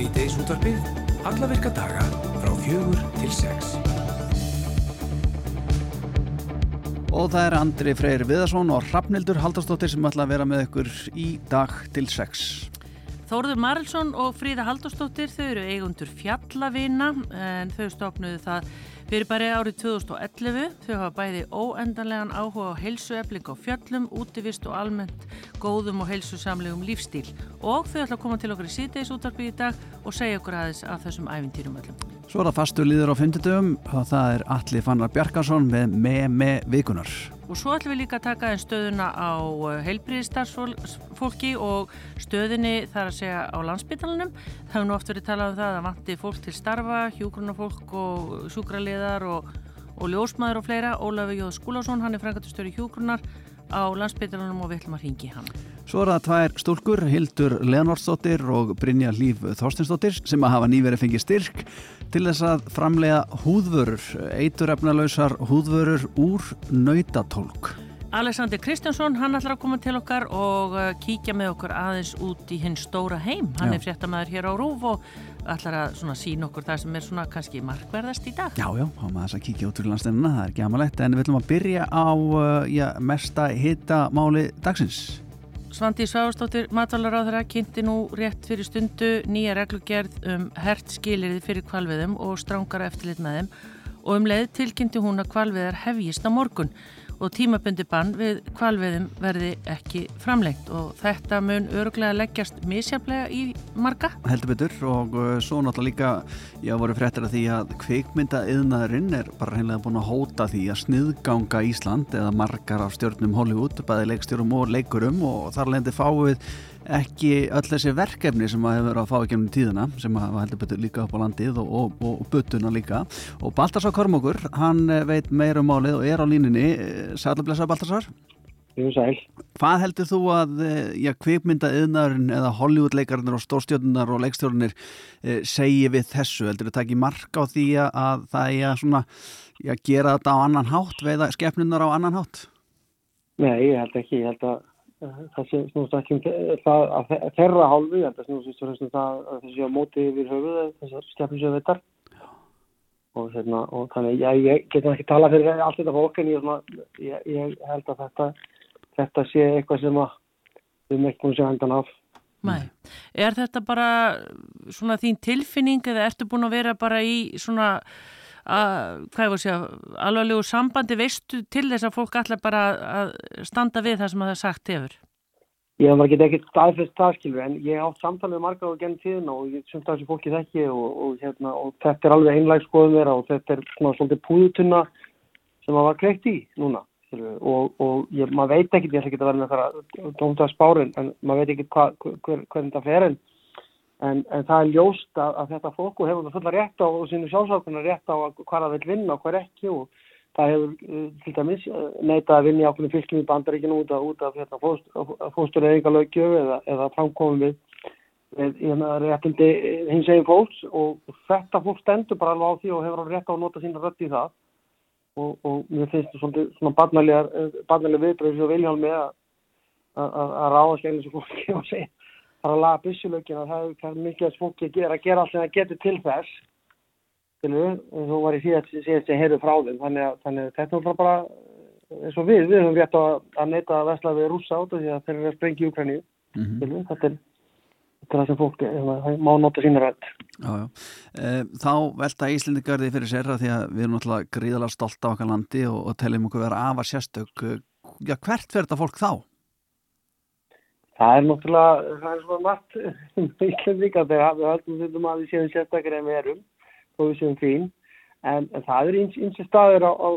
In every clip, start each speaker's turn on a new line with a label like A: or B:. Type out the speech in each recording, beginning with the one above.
A: Sýteis útvarpið, alla virka daga frá fjögur til sex.
B: Og það er Andri Freyr Viðarsson og Hrafnildur Haldarsdóttir sem ætla að vera með ykkur í dag til sex.
C: Þórður Marelsson og Fríða Haldarsdóttir þau eru eigundur fjallavina en þau stopnuðu það fyrir bara árið 2011. Þau hafa bæði óendanlegan áhuga á heilsuefling á fjallum, útivist og almennt góðum og heilsusamlegum lífstíl og þau ætla að koma til okkur í síðdeis útvarpi í dag og segja okkur aðeins af þessum æfintýrum öllum.
B: Svo er það fastur líður á 50 og það er Alli Fannar Bjarkarsson með með með vikunar.
C: Og svo ætlum við líka að taka einn stöðuna á heilbríðistarsfólki og stöðinni þar að segja á landsbytalanum. Það hefur nú oft verið talað um það að vanti fólk til starfa, hjúgrunafólk og sjúkraliðar og, og ljósmaður og fleira. Ólafur Jóð Skúlásson, hann er frangatustöru hjúgrunar á landsbytalanum og við ætlum að ringi hann.
B: Svo er það tvær stúlkur, Hildur Leonardsdóttir og Brynja Líf Þorstinsdóttir sem að hafa nýverið fengið styrk til þess að framlega húðvörur, eiturefnalausar húðvörur úr nautatólk.
C: Alexander Kristjánsson, hann ætlar að koma til okkar og uh, kíkja með okkur aðeins út í hinn stóra heim. Hann
B: Já.
C: er fréttamaður hér á Rúf og ætlar að svona sína okkur það sem er svona kannski markverðast í dag.
B: Já, já, þá maður þess að kíkja út fyrir landstennina, það er ekki amalegt, en við ætlum að byrja á uh, já, mesta hitamáli dagsins.
C: Svandi Sváðstóttir matvalar kynnti nú rétt fyrir stundu nýja reglugerð um hert skilirði fyrir kvalviðum og strángara eftirlit með þeim. Og um leið tilkynnti hún að kvalviðar hefjist á morgun og tímabundi bann við kvalviðum verði ekki framlengt og þetta mun öruglega leggjast misjaflega í marga.
B: heldur betur og uh, svo náttúrulega líka já, voru fréttir að því að kvikmynda yðnaðurinn er bara hreinlega búin að hóta því að sniðganga Ísland eða margar af stjórnum Hollywood, bæði leikstjórum og leikurum og þar lendi fáið ekki öll þessi verkefni sem að hefur verið að fá ekki um tíðina sem að heldur betur líka upp á landið og, og, og, buttuna líka og Baltasar Kormokur, hann eh, veit meira um málið og er á línunni Sætla blessa Baltasar
D: sæl.
B: Hvað heldur þú að eh, yðnaðurinn eða Hollywood-leikarnir og stórstjórnar og leikstjórnir e, segi við þessu? Heldur þú takk í mark á því að- að það er að svona, já, gera þetta á annan hátt, veiða skepnunar á annan hátt?
D: Nei, ég held ekki, ég held að það sé snúst ekki um þe- það að þe- þeirra hálfu, ég held að snúst um það að þessi á móti yfir höfuð þessar skemmum sem veitar og, hérna, og þannig ég, ég getum ekki tala fyrir allt þetta fólk en ég, ég, ég held að þetta þetta sé eitthvað sem að við erum ekki búin að sjá hendan af.
C: Nei. Er þetta bara svona þín tilfinning eða ertu búin að vera bara í svona að, hvað ég voru að segja, alvarlegu sambandi veistu til þess að fólk allar bara að standa við það sem það sagt hefur?
D: Ég var ekki ekki staðfest það skilur en ég átt samtalið með marga og genn tíðin og ég sumt að þessu fólki þekki og, og, hérna, og þetta er alveg einlæg skoðum vera og þetta er svona svolítið púðutunna sem maður var kleikt í núna skilur, og, og ég, maður veit ekki, ég ætla ekki að vera með það tónda spárin en maður veit hver, hvernig það fer en, en, en það er ljóst að, að þetta fólk og hefur það fulla rétt á og sínu sjálfsálkunar rétt á að hvað það vil vinna og hver ekki og það hefur uh, til dæmis uh, neitað að vinna í ákveðinu fylgjum í bandaríkinu út af, út af hérna, fóst, fóstur eða eða, framkomum við, við hérna, réttindi hins eginn fólks og þetta fólk stendur bara alveg á því og hefur alveg rétt á að nota sína rödd í það. Og, og mér finnst svolítið svona barnalega viðbröð sem Viljálmi að, ráða sem fólki og segja bara að laga byssulögin að það það er mikið að fólki að gera, gera allt sem það getur til þess og þú var í síðast sem heyrðu frá þeim þannig að, þannig að þetta er bara bara eins og við, við höfum rétt á að, að neita að vesla við rússa át því að þeir eru að sprengja í Ukraínu
B: Mm
D: skilur, þetta er þetta er það sem fólk eh, má nota sína rætt
B: Já, já. E, þá velta Íslendingar því fyrir sér að því að við erum náttúrulega gríðalega stolt af okkar landi og, og teljum okkur vera afar sérstök. Eh, Já, hvert fer þetta fólk þá?
D: Það er náttúrulega, það er svona margt um Íslandíka þegar við höldum þetta að við séum sérstaklega en við erum og við séum fín en, en það er eins og staðir á, á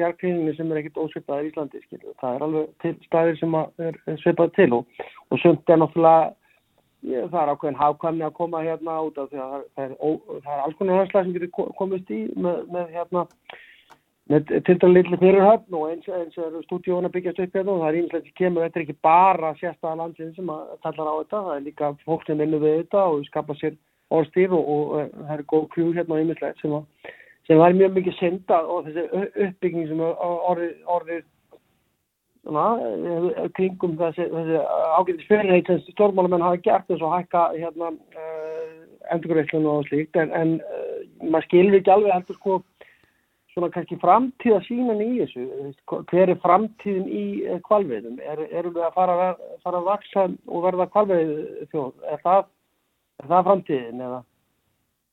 D: jarkriðinni sem er ekkert ósvipaðir í Íslandi skilur. það er alveg til staðir sem er, er svipað til og, og sumt er náttúrulega ég, það er ákveðin hafkvæmni að koma hérna út af því að það, það, er, ó, það er alls konar höfslega sem getur ko- komist í með, með hérna með til dæla litli fyrirhöfn og eins, eins er stúdíóna byggjast upp hérna og það er ímslega sem kemur, þetta er ekki bara sérstæða landsinn sem að kallar á þetta, það er líka fólk sem vinnur við þetta og skapa sér orðstýr og, og, og það er góð krjú hérna og ímslega sem, að- sem var mjög mikið synda og þessi uppbygging sem orðið, svona, eh, kringum þessi, þessi ágætis fyrirheit sem stjórnmálamenn hafa gert eins og hækka hérna, uh, endurgreiðslun og slíkt. En, en uh, maður skilur ekki alveg heldur sko svona kannski framtíða sínan í þessu hver er framtíðin í kvalveiðum er, erum við að fara, að fara að vaksa og verða kvalveið þjóð er það, er það framtíðin eða?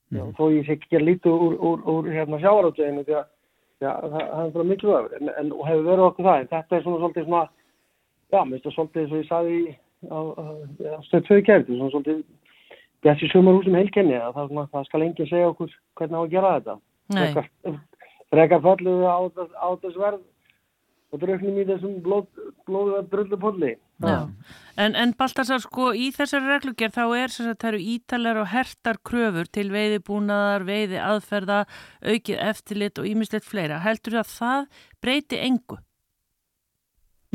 D: Mm. já, þó ég sé ekki að lítu úr, úr, úr hérna sjávaráttöðinu því að já, það, það er bara mikilvægur en, en hefur verið okkur það en þetta er svona svolítið svona já, mér finnst það svolítið eins og ég saði á, á stöðtöðu kært svona svolítið þessi sumarhúsum heilkenni það, það skal enginn segja okkur hvernig á að gera þetta frekar falluðu á, á þess verð og dröknum í þessum blóð, blóðu drullupolli.
C: En, en Baltasar sko í þessari reglugjör þá er þess að það eru ítalar og hertar kröfur til veiðibúnaðar, veiði aðferða aukið eftirlit og ímislegt fleira. Heldur það að það breyti engu?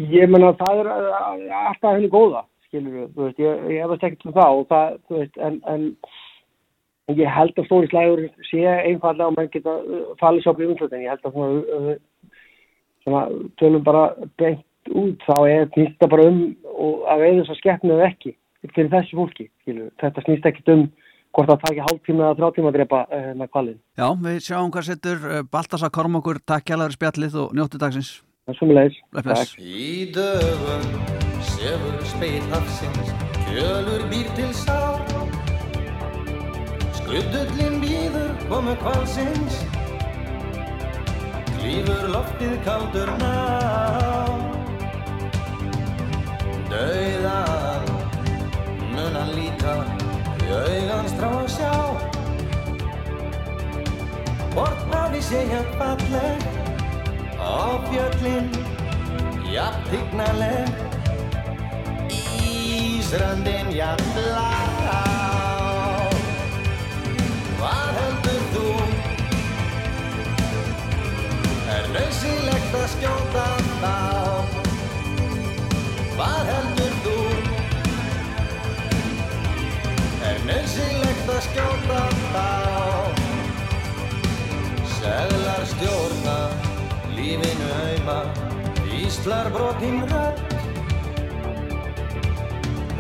D: Ég menna það er alltaf henni góða skilur við, þú veist, ég, ég hefast ekkert um það og það, þú veist, en, en ég held að stóri slægur sé einfallega og mann geta uh, fallið svo umhverfið, en ég held að svona, uh, svona tölum bara beint út, þá er þetta bara um að veið þess að skeppna eða ekki fyrir þessu fólki, skilur við, þetta snýst ekkert um hvort það takir hálftíma eða þrjáttíma að drepa uh, með kvalin.
B: Já, við sjáum hvað settur Baltasar Kormokur, takk hjálpar spjallið og njóttu dagsins.
D: Það er sumulegis.
E: Í dögum Sefur speit hafsins, kjölur býr til sá Skrudullin býður komu kvalsins Klýfur loftið kaldur ná. Dauðan mun hann líta í augans trá að sjá. Bort hafi segja falleg á fjöllin jafn tignarleg strandin jafn blá Hvað heldur þú? Er nöðsilegt að skjóta þá? Hvað heldur þú? Er nöðsilegt að skjóta þá? Seglar stjórna, lífinu auðma, Íslar brotinn rödd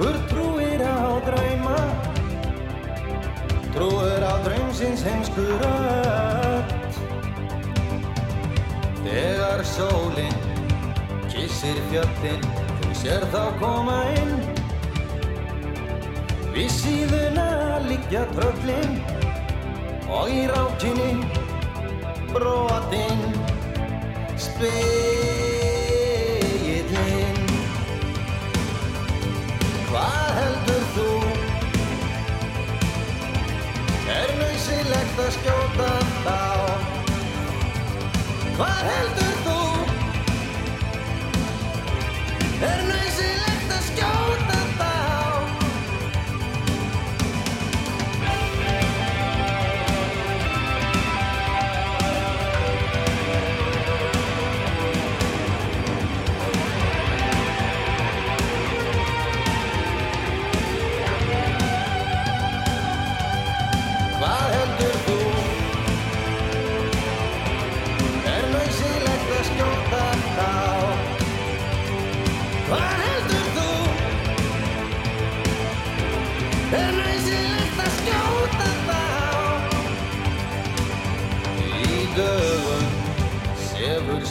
E: Hur trúir á drauma Trúir á draumsins heimsku rött Þegar sólinn kissir fjöldin Þú sér þá koma inn. Við síðuna liggja tröllin Og í rákinni brotinn Spil Hvað heldur skjóta þá? Hvað heldur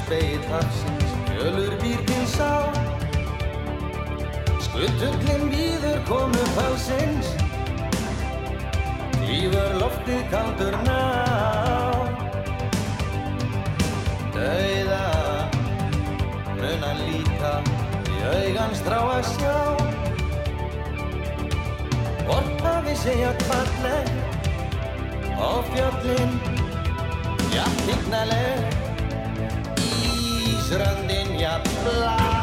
E: speit hafsins Fjölur býr til sá. Skuttuglinn býður komu fálsins Lífur loftið kaldur ná. Dauða Munan líka Í augan strá að sjá. Vorpaði segja kvalleg Á fjöllin Já, hignaleg strandin jafn blá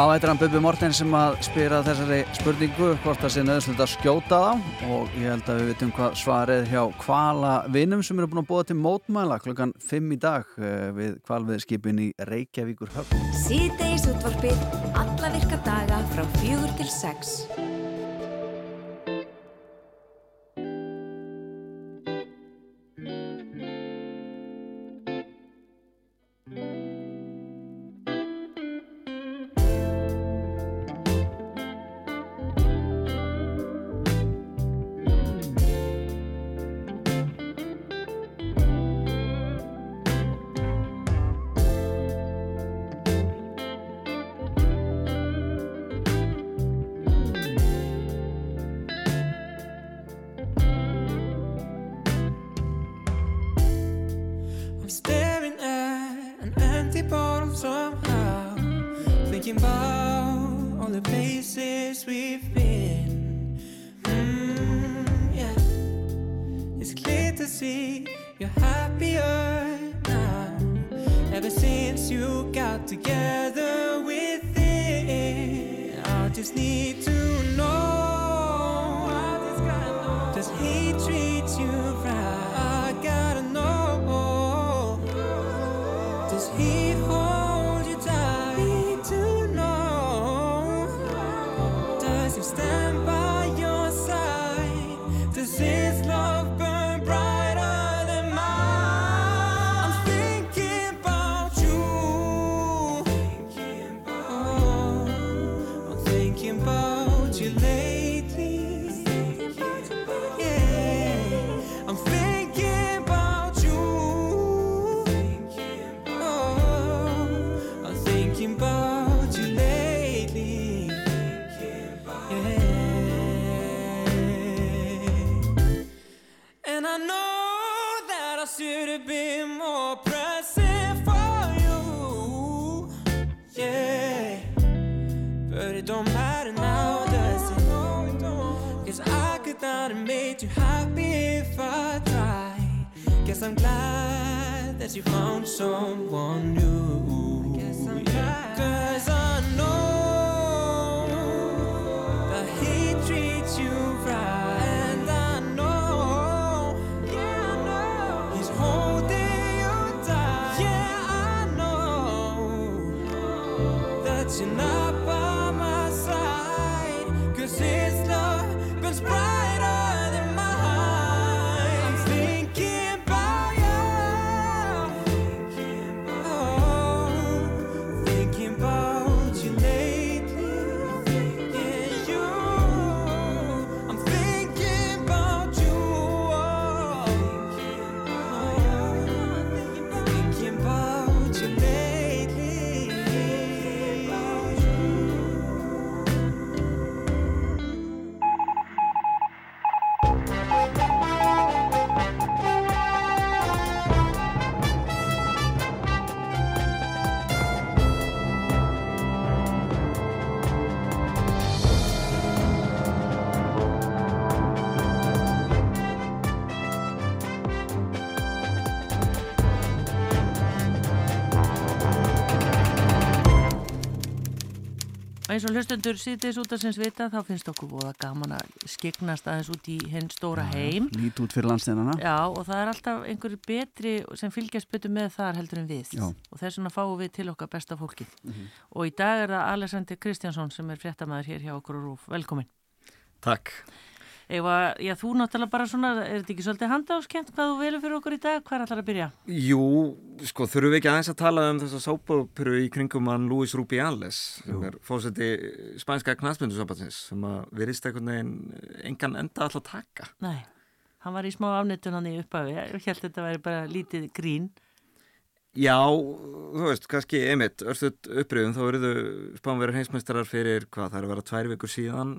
B: Já, þetta er hann Bubi Morten sem að spyrja þessari spurningu hvort það sé nöðslut að skjóta þá og ég held að við vitum hvað svarið hjá kvalavinnum sem eru búin að búa til mótmæla klokkan 5 í dag eh, við kvalviðskipin í Reykjavíkur höfn.
F: Síðdeis útvarpið alla virka daga frá 4 til
G: 6. Bye.
C: Og eins og hlustendur síðdeis út að sinns vita þá finnst okkur búið gaman að skiknast aðeins út í henn stóra heim.
B: Lít út fyrir landsteinana.
C: Já og það er alltaf einhverju betri sem fylgjast betur með þar heldur en við
B: Já.
C: Og þess vegna fáum við til okkar besta fólkið. Og í dag er það Alexander Kristjánsson sem er fréttamaður hér hjá okkur og rúf. Velkomin.
H: Takk.
C: Eða, já, þú náttúrulega bara svona, er þetta ekki svolítið handáskent hvað þú velur fyrir okkur í dag? Hvað er allar að byrja?
H: Jú, sko, þurfum við ekki aðeins að tala um þessa sápapuru í kringum hann Luis Rubiales sem er fórseti spænska knastmyndusambatsins sem að virðist einhvern veginn engan enda alltaf taka.
C: Nei, hann var í smá afnitun hann í upphafi og held þetta væri bara lítið grín.
H: Já, þú veist, kannski einmitt, örstuðt uppröðum, þá eruðu spánverður heimsmeistarar fyrir hvað, það er að vera tvær vikur síðan,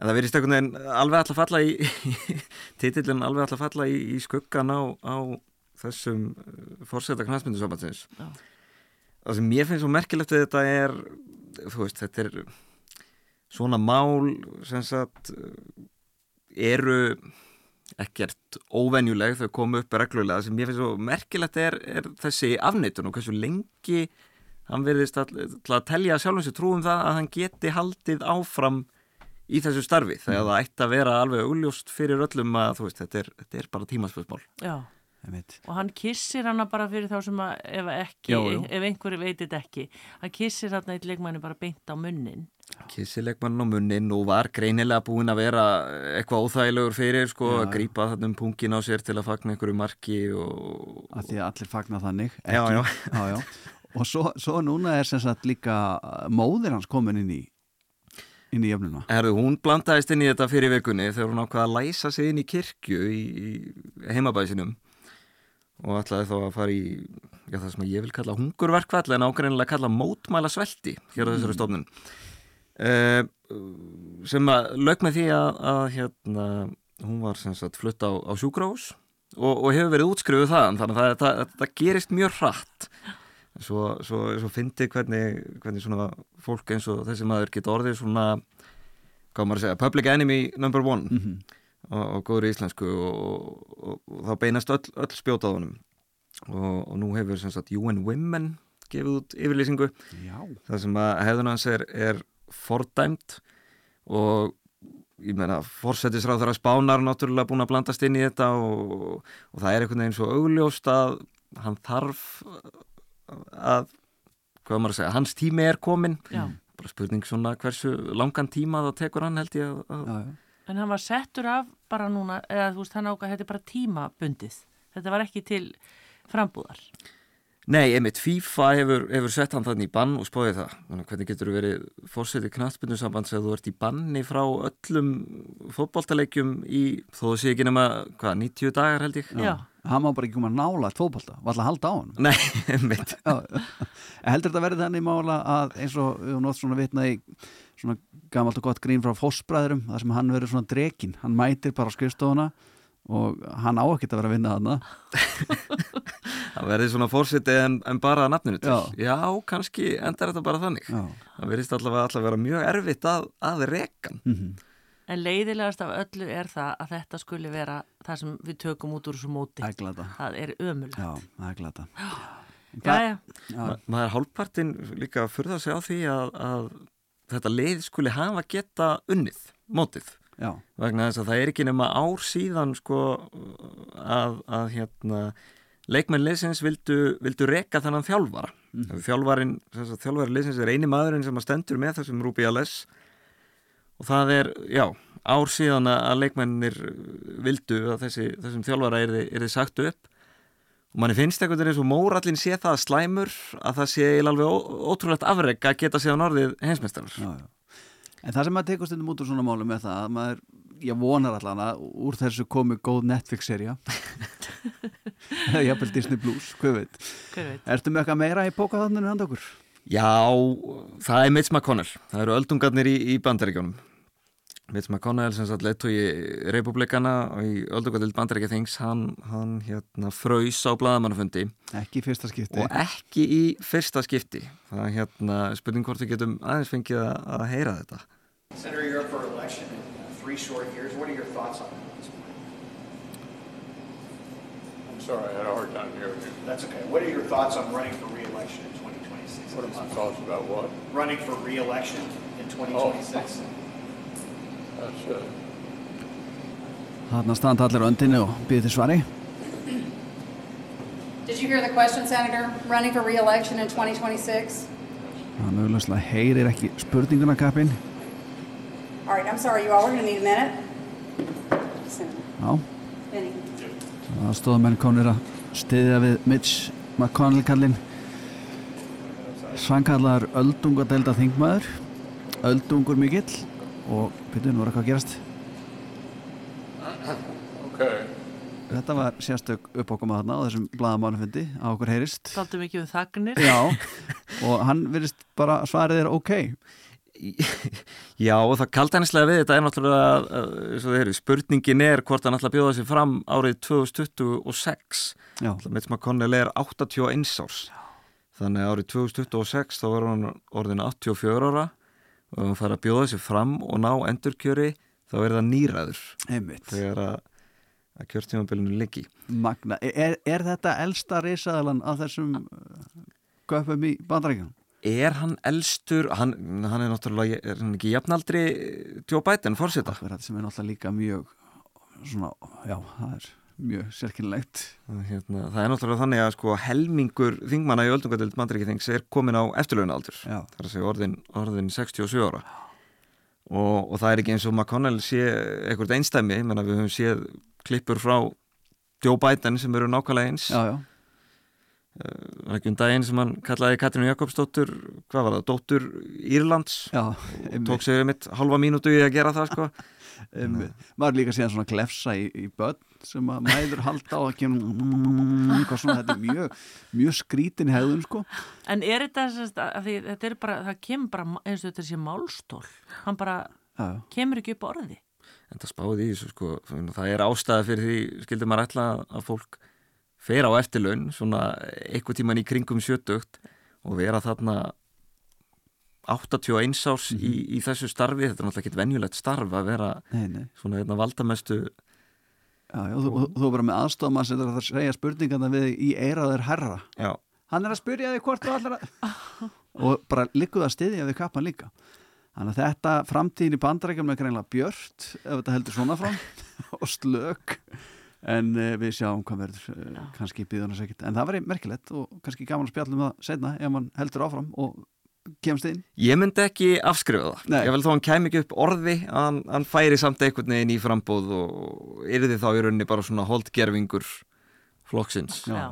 H: En það verðist einhvern veginn alveg alltaf falla í, titillin alveg alltaf falla í, í skuggan á, á þessum fórseta knastmyndusambatsins. Það sem mér finnst svo merkilegt við þetta er, þú veist, þetta er svona mál sem sagt eru ekkert óvenjuleg þau komu upp reglulega. Það sem mér finnst svo merkilegt er, er þessi afneitun og hversu lengi hann verðist all, til að telja sjálfum sér trúum það að hann geti haldið áfram í þessu starfi þegar það ætti að vera alveg úljóst fyrir öllum að veist, þetta er, þetta er bara tímaspöðsmál
C: Já, og hann kissir hana bara fyrir þá sem að ef ekki,
B: Já, já.
C: ef einhverju veitit ekki hann kissir hann eitt leikmanni bara beint á munnin
H: Kissilegmann á munnin og var greinilega búinn að vera eitthvað óþægilegur fyrir sko,
B: Já,
H: að
B: já.
H: grípa þarna um pungin á sér til að fagna einhverju marki og,
B: að því að allir fagna þannig
H: Já, já.
B: já, já. og svo, svo núna er sem sagt líka móðir hans komin inn í inn í jöfnuna?
H: Herðu, hún blandaðist inn í þetta fyrir vikunni þegar hún ákvaða að læsa sig inn í kirkju í, í heimabæsinum og ætlaði þá að fara í já, það sem ég vil kalla hungurverkvall en ákveðinlega kalla mótmæla svelti hér á þessari stofnun. Uh, sem að lauk með því að, að hérna, hún var sem sagt flutt á, á sjúkrahús og, og hefur verið útskrifuð þaðan þannig að það, það, það gerist mjög hratt svo, svo, svo fyndi hvernig, hvernig svona fólk eins og þessi maður geta orðið svona hvað maður að segja, public enemy number one
B: Mhm.
H: og, og góður í íslensku og, og, og þá beinast öll, öll spjótað honum. Og, og nú hefur sem sagt UN Women gefið út yfirlýsingu.
B: Já,
H: það sem að hefðun hans er, er fordæmt og ég meina, fórsetisráð þar að spánar náttúrulega búin að blandast inn í þetta og, og það er einhvern veginn svo augljóst að hann þarf að hvað maður að segja, hans tími er komin
C: Já.
H: bara spurning svona hversu langan tíma það tekur hann held ég að, að
B: já, já.
C: en hann var settur af bara núna eða þú veist hann ákvað þetta er bara tímabundið þetta var ekki til frambúðar
H: Nei, einmitt, FIFA hefur, hefur sett hann þannig í bann og spóðið það. Hvernig getur þú verið fórsetið knattbyndusambands ef þú ert í banni frá öllum fótboltaleikjum í, þó þú sé ekki nema, hvað, 90 dagar held ég?
C: Já.
B: Hann má bara ekki koma nála tvoðbólta, var alltaf að halda á hann
H: Nei, einmitt.
B: heldur þetta verið þannig mála að eins og við nátt svona vitna í svona gamalt og gott grín frá fósbræðurum þar sem hann verið svona drekin, hann mætir bara á skrifstofuna og hann á ekkert að vera að vinna þarna
H: Það verði svona fórsetið en, en bara að nafninu til.
B: Já.
H: Já, kannski endar þetta bara þannig.
B: já,
H: Það verðist allavega allavega vera mjög erfitt að, að rekan.
B: mhm
C: en leiðilegast af öllu er það að þetta skuli vera það sem við tökum út úr þessu móti.
B: Það er glata
C: það er ömulegt
B: Já, það er glata
C: Jæja,
B: Já,
H: Ma maður er hálfpartin líka að furða sig á því að, að þetta leið skuli hafa geta unnið, mótið.
B: já,
H: vegna þess að það er ekki nema ár síðan sko að, að hérna leikmenn leysins vildu, vildu reka þannan þjálfara. Mm. þjálfarin, þess að þjálfari leysins er eini maðurinn sem að stendur með þessum Rúbi Aless og það er, já, ár síðan að leikmennir vildu að þessi, þessum þjálfara er þið sagt upp og manni finnst einhvern veginn eins og mórallin sé það slæmur að það sé alveg ótrúlegt afreg að geta síðan orðið heimsmeistarar
B: já, já En það sem maður tekur stundum út úr svona málum er það að maður, ég vonar allan að úr þessu komi góð Netflix-serja eða jafnvel Disney Plus, hvað veit
C: hver veit
B: Ertu með eitthvað meira í bókaðanninu handa okkur?
H: Já, það er Mitch McConnell. Það eru öldungarnir í, í bandaríkjónum. Mitch McConnell sem satt leitt í republikana og í öldungardild bandaríkja þings, hann, hann hérna fröys á bladamannafundi
B: Ekki í fyrsta skipti
H: og ekki í fyrsta skipti. Það er hérna spurning hvort við getum aðeins fengið að, að heyra þetta.
I: Senator, you're up for election in three short years. What are your thoughts on this point?
J: I'm sorry, I had a hard time hearing you.
I: That's okay. What are your thoughts on running for re-election in 2026?
J: What are my thoughts about what?
I: Running for re-election in 2026.
J: That's, uh,
B: Þarna standa allir á öndinu og býðið til svari
K: Did you hear the question, Senator? Running for re-election in 2026?
B: Hann auðvitað heyrir ekki spurninguna kappin
K: All right, I'm sorry, you all are going to need a minute. Senator
B: Já,
K: Benny.
B: það stóða menn konir að stiðja við Mitch McConnell kallinn Svankallar öldungadelda þingmaður öldungur mikill og byrju, nú er eitthvað að gerast
J: okay.
B: Þetta var sérstök uppákoma þarna á þessum blaðamánufundi á okkur heyrist
C: Taldu mikið um þagnir
B: Já, og hann virðist bara svarið er ok
H: Já, og það kaldanislega við þetta er náttúrulega, eins og þið heyrðu, spurningin er hvort hann ætla að bjóða sér fram árið 2026.
B: Já.
H: Mitch McConnell er 81 árs. Þannig að árið 2026 þá var hann orðin 84 ára og ef hann fara að bjóða sér fram og ná endurkjöri þá er það nýræður. Þegar að, að kjörtímabilinu liggi.
B: Magna, er, er þetta elsta risaðalan af þessum uh, göpum í bandarækjum?
H: er hann elstur, hann, hann er náttúrulega er hann ekki jafnaldri Joe Biden fórseta?
B: Akkurat sem er náttúrulega líka mjög svona, já, það er mjög sérkynlegt
H: hérna, það er náttúrulega þannig að sko helmingur þingmanna í öldungadelt mandrækithings er komin á eftirlaunaldur, það er að segja orðin, orðin 67 ára. Og, og það er ekki eins og McConnell sé eitthvað einstæmi, menna við höfum séð klippur frá Joe Biden sem eru nákvæmlega eins.
B: Já, já.
H: Það var ekki um daginn sem hann kallaði Katrínu Jakobsdóttur, hvað var það, dóttur Írlands?
B: Já,
H: og tók sig um eitt halva mínútu í að gera það sko
B: um, maður líka síðan svona glefsa í, í börn sem að mæður halda á að kemur svona, þetta er mjög, mjög skrítin hefðun sko.
C: En er þetta sérst, því, þetta er bara, það kemur bara eins og þetta sé málstól. Hann bara
B: Já.
C: kemur ekki upp orði.
H: En það spáði í þessu sko það er ástæða fyrir því, skildur maður ætla að fólk fer á eftirlaun svona eitthvað tíman í kringum sjötugt og vera þarna 81 árs mm -hmm. í, í þessu starfi, þetta er náttúrulega ekki venjulegt starf að vera
B: nei, nei.
H: svona hérna valdamestu
B: Já, já, þú, þú bara með aðstofma sem það segja spurningarna við í eiraður herra
H: já.
B: hann er að spyrja þig hvort þú allar að og bara líkuð að styðja við kappan líka þannig að þetta framtíðin í bandrækjum er greinlega björt ef þetta heldur svona fram og slök en uh, við sjáum hvað verður uh, kannski býðan að segja en það verður merkilegt og kannski gaman að spjallum það setna ef mann heldur áfram og kemst inn
H: Ég myndi ekki afskrifa það
B: Nei.
H: ég vel þó hann kem ekki upp orði að hann, hann færi samt einhvern veginn í frambóð og yrði þá í rauninni bara svona holdgerfingur flokksins
B: Já.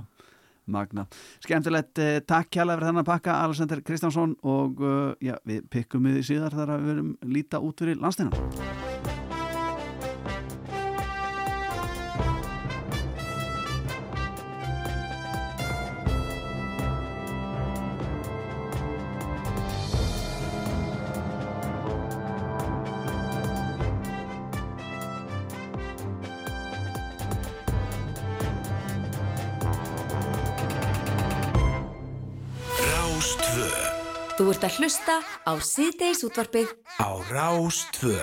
B: Magna. Skemmtilegt, eh, takk kjærlega fyrir þennan pakka Alexander Kristjánsson og uh, já, við pikkum við síðar þar að við verum líta út fyrir landsteinan
F: hlusta á síðdeis útvarpið.
A: Á Rástvö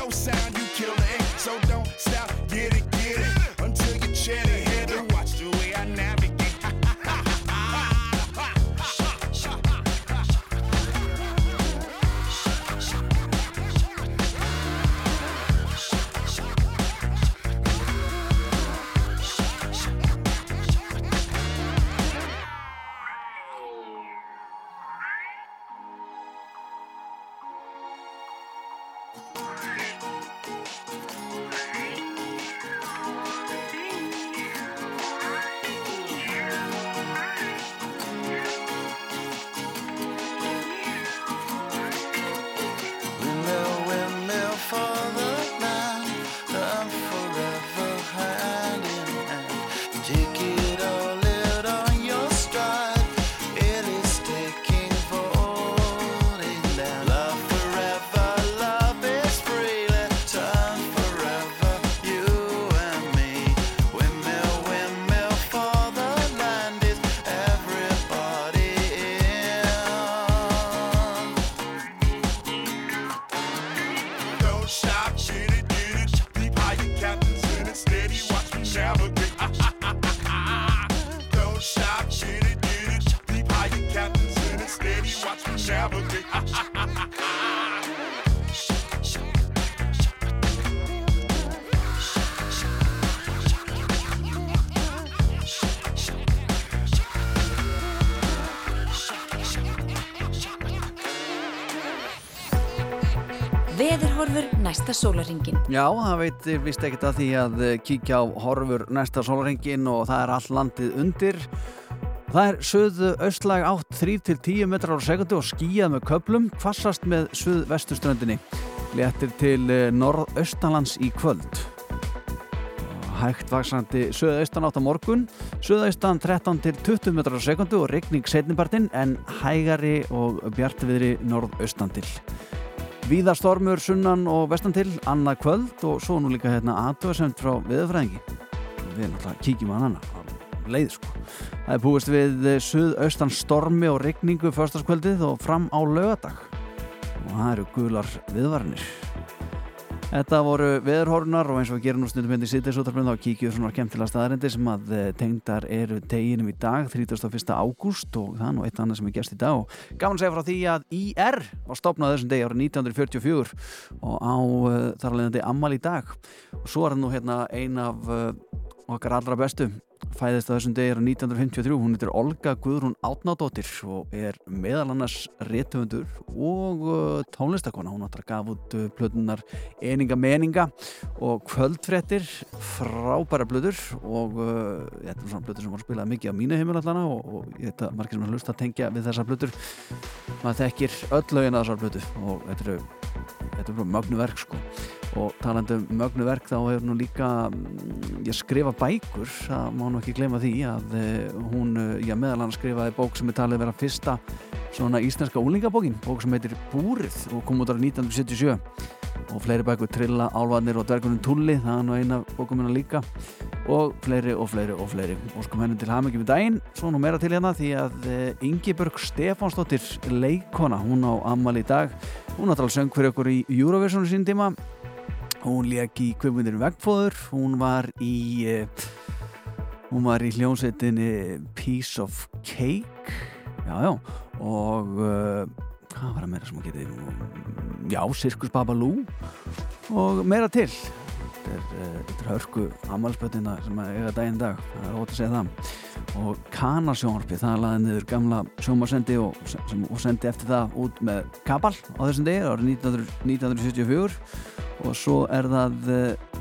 F: yourself. Næsta sólaringin.
B: Já, það veitir vist ekkert að því að eh, kíkja á horfur næsta sólarhengin og það er all landið undir. Það er söðu austlæg átt 3-10 metrar á sekundu og skíjað með köplum, kvassast með söð vestuströndinni. Léttir til eh, norðaustanlands í kvöld. Hægt vaksandi söðaustan átt á morgun, söðaustan 13-20 metrar á sekundu og regning setnibartinn en hægari og bjartviðri norðaustan til. Víða stormur sunnan og vestan til annað kvöld og svo nú líka hérna aðtöðasemt frá viðfræðingi. Við náttúrulega kíkjum að hana á leið sko. Það er búist við suðaustan stormi og regningu förstaskvöldið og fram á lögadag. Og það eru gular viðvarnir. Þetta voru veðurhórunar og eins og við gerum nú stundum hérna í sýttisútarflun þá kíkjum við svona kemtilega staðarindir sem að eh, tengdar eru deginum í dag 31. ágúst og það er nú eitt annað sem er gerst í dag og gaman að segja frá því að IR var stopnað þessum degi árið 1944 og á uh, þar alveg þetta ammal í dag og svo er það nú hérna ein af uh, okkar allra bestu. Fæðist á þessum degi er 1953, hún heitir Olga Guðrún Átnádóttir og er meðal annars réttöfundur og uh, tónlistakona, hún áttur að gaf út uh, plötunar Eninga Meninga og kvöldfrettir frábæra blöður og uh, þetta er svona blöður sem voru spilað mikið á mínu heimil allana og, og ég veit að margir sem har hlust að tengja við þessar blöður maður þekkir öll lögin að þessar blöðu og þetta eru þetta er bara mögnu verk sko og talandi um mögnu verk þá hefur nú líka mm, ég skrifa bækur það má nú ekki gleyma því að eh, hún, eh, já meðal hann skrifaði bók sem er talið að vera fyrsta svona íslenska úlingabókin, bók sem heitir Búrið og kom út ára 1977 og fleiri bækur Trilla, Álvarnir og Dvergunum Tulli, það er nú eina bókum minna líka. Og fleiri og fleiri og fleiri. Og sko mennum til hafmyggjum í daginn. Svo nú meira til hérna því að eh, Ingeborg Stefánsdóttir leikona hún á Amal í dag. Hún náttúrulega söng fyrir okkur í Eurovision sín tíma hún leik í kvipmyndir Vegfóður. Hún var í uh, hún var í hljómsveitinni Piece of Cake. Já já. Og uh, hvað var það meira sem hún getið já, Sirkus Babalú. Og meira til uh, þetta er hörku amalspötina sem að eiga daginn dag. Það er ótt að segja það. Og Kanasjónarpi það laði niður gamla sjómasendi og, og sendi eftir það út með Kabal á þessum degi árið 1974 og svo er það uh,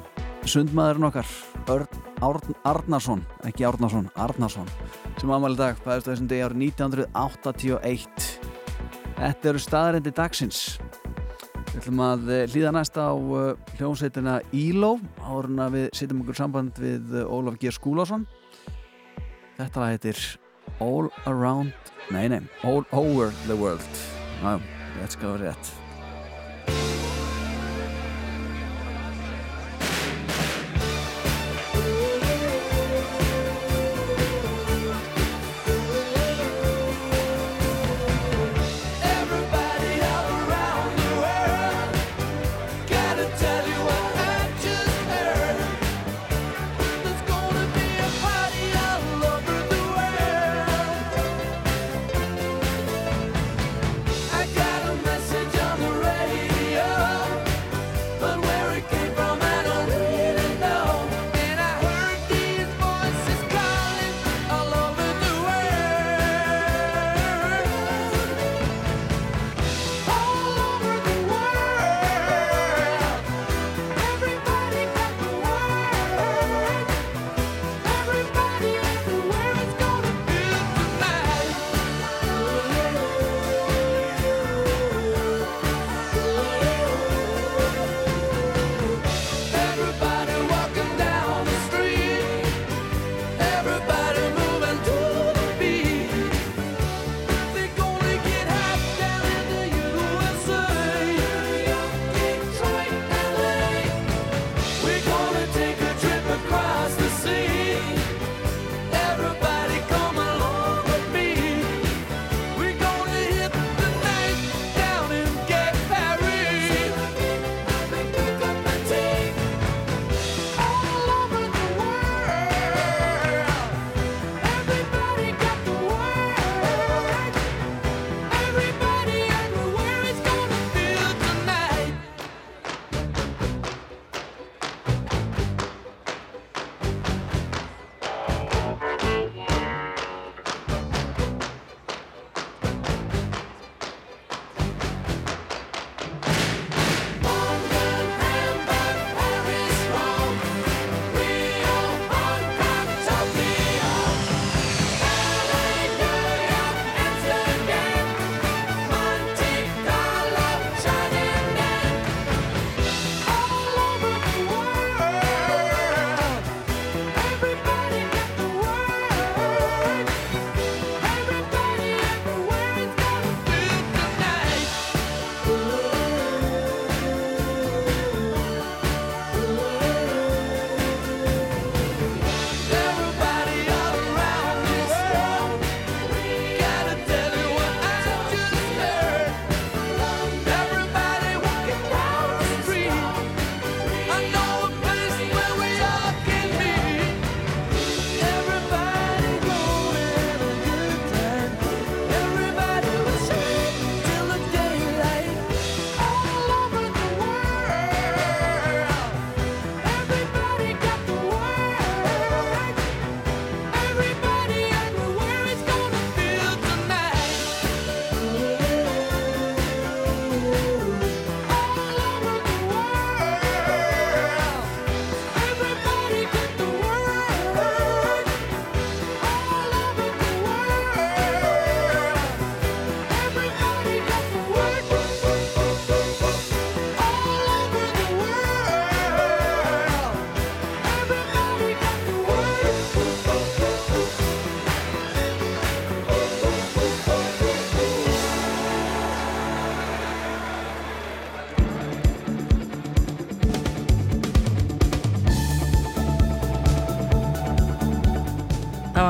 B: sundmaðurinn okkar Örn Árn, Arnason ekki Árnason, Arnason sem ámæli dag, bæðist þessum degi árið 1981 Þetta eru staðarendi dagsins Við ætlum að uh, hlýða næst á uh, hljómsveitina Íló árun að við sittum okkur samband við Ólaf G. Skúlásson Þetta heitir All Around, nei nei All Over the World. Já, þetta skal vera rétt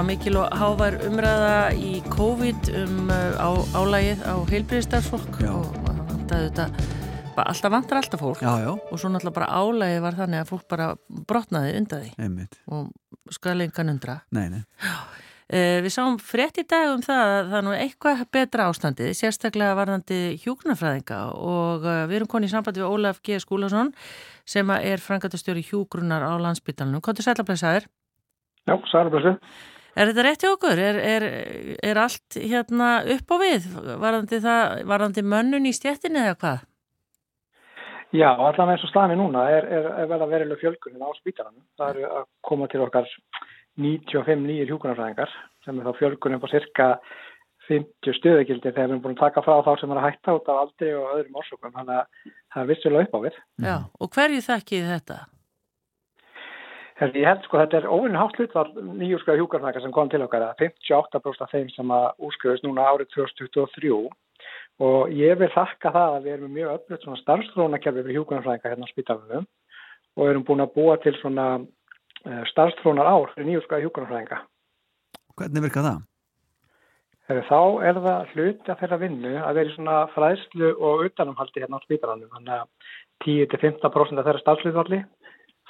C: mikil og hávær umræða í COVID um uh, á, álægið á heilbyrðistarfsfólk og þetta bara alltaf vantar alltaf fólk
B: Já, já.
C: og svo náttúrulega bara álægið var þannig að fólk bara brotnaði undan því
B: Einmitt.
C: og skal engan undra
B: Nei, nei.
C: Uh, við sáum frétt í dag um það að það er nú eitthvað betra ástandið, sérstaklega varðandi hjúgrunarfræðinga og uh, við erum konið í sambandi við Ólaf G. Skúlason sem er frangatastjóri hjúgrunar á landsbytalunum. Kontur sælablæsaður?
L: Já, sælablæsið.
C: Er þetta rétt hjá okkur? Er, er, er allt hérna upp á við? Varðandi, það, varðandi mönnun í stjettinni eða hvað?
L: Já, allavega eins og staðinni núna er, er, er verða verileg fjölkunin á spítalanum. Það eru að koma til okkar 95 nýjir hjúgrunarfræðingar sem er þá fjölkunin på cirka 50 stöðugildi þegar við erum búin að taka frá þá sem er að hætta út af aldri og öðrum orsökum. Þannig að það er vissulega upp á við.
C: Já, og hverju þekkið þetta?
L: Ég held sko þetta er óvinni hátt hlutvall nýjúrskjöðu hjúgrunarfræðingar sem kom til okkar að 58% af þeim sem að úrskjöðust núna árið 2023 og ég vil þakka það að við erum mjög öflut svona starfstrónakerfi fyrir hjúgrunarfræðingar hérna á spítalunum og erum búin að búa til svona starfstrónar ár fyrir nýjúrskjöðu hjúgrunarfræðinga.
B: Hvernig virka það?
L: Þegar þá er það hluti að þeirra vinnu að vera í svona fræðslu og utanumhaldi hérna á spítalunum. Þannig að 10-15% af þeirra starfsluðvalli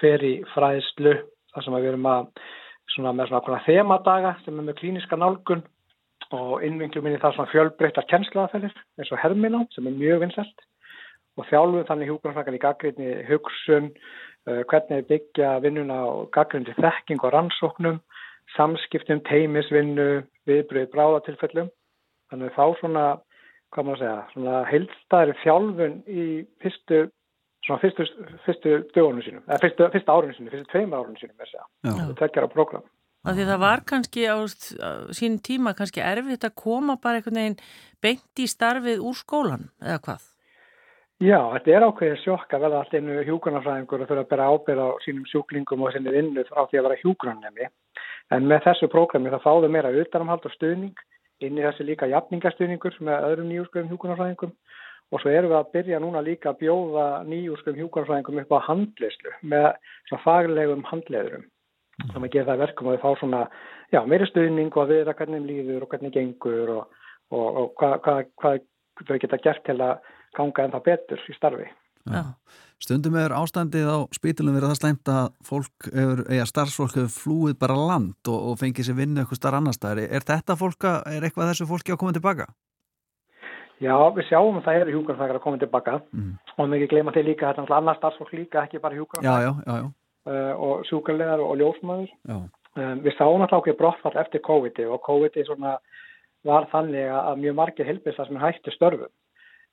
L: fer í fræðslu þar sem við erum að svona með svona þemadaga sem er með klíniska nálgun og innvinklum inn í það svona fjölbreyttar kennslaðafellir eins og herminám sem er mjög vinsælt og þjálfum þannig hjúgrunarfrækkan í gaggrinni hugsun, uh, hvernig byggja vinnuna og gaggrinni þekking og rannsóknum, samskiptum, teimisvinnu, viðbröð bráðatilfellum. Þannig þá svona, hvað maður segja, svona heildstæðri þjálfun í fyrstu svona fyrstu, fyrstu dögunum sínum, eða fyrstu, fyrstu árunum sínum, fyrstu tveimur árunum sínum, að það tekjar á program.
C: Af því það var kannski á sín tíma kannski erfitt að koma bara einhvern veginn beint í starfið úr skólan, eða hvað?
L: Já, þetta er ákveðið sjokk að verða allir innu hjúgrunarfræðingur og þurfa að bera ábyrð á sínum sjúklingum og sinni vinnu frá því að vera hjúgrunarnemi. En með þessu prógrami það fáðu meira utanamhald og stuðning, inn í þessi líka jafningastuðningur með öðrum nýjúrskrifum hjúgrunarfræðingum og svo erum við að byrja núna líka að bjóða nýjúrskrifum hjúgrunarfræðingum upp á handleyslu með svona faglegum handleðurum. Þannig að gera það verkum og við fá svona, já, meiri stuðning og að viðra hvernig líður og hvernig gengur og, og, og hvað hva, hva, þau geta gert til að ganga en það betur í starfi.
B: Já. Stundum er ástandið á spítilum verið það slæmt að fólk, eða starfsfólk hefur flúið bara land og, og fengið sér vinnu eitthvað starf annar staðar. Er þetta fólka, er eitthvað þessu fólki að koma tilbaka?
L: Já, við sjáum að það eru hjúkarnfækar að koma tilbaka mm. og við ekki gleyma til líka að þetta er annars starfsfólk líka, ekki bara
B: já.
L: Uh, og sjúkarlegar og ljósmaður. Um, við sáum alltaf okkur brottfall eftir COVID og COVID var þannig að mjög margir helbisar sem hættu störfum.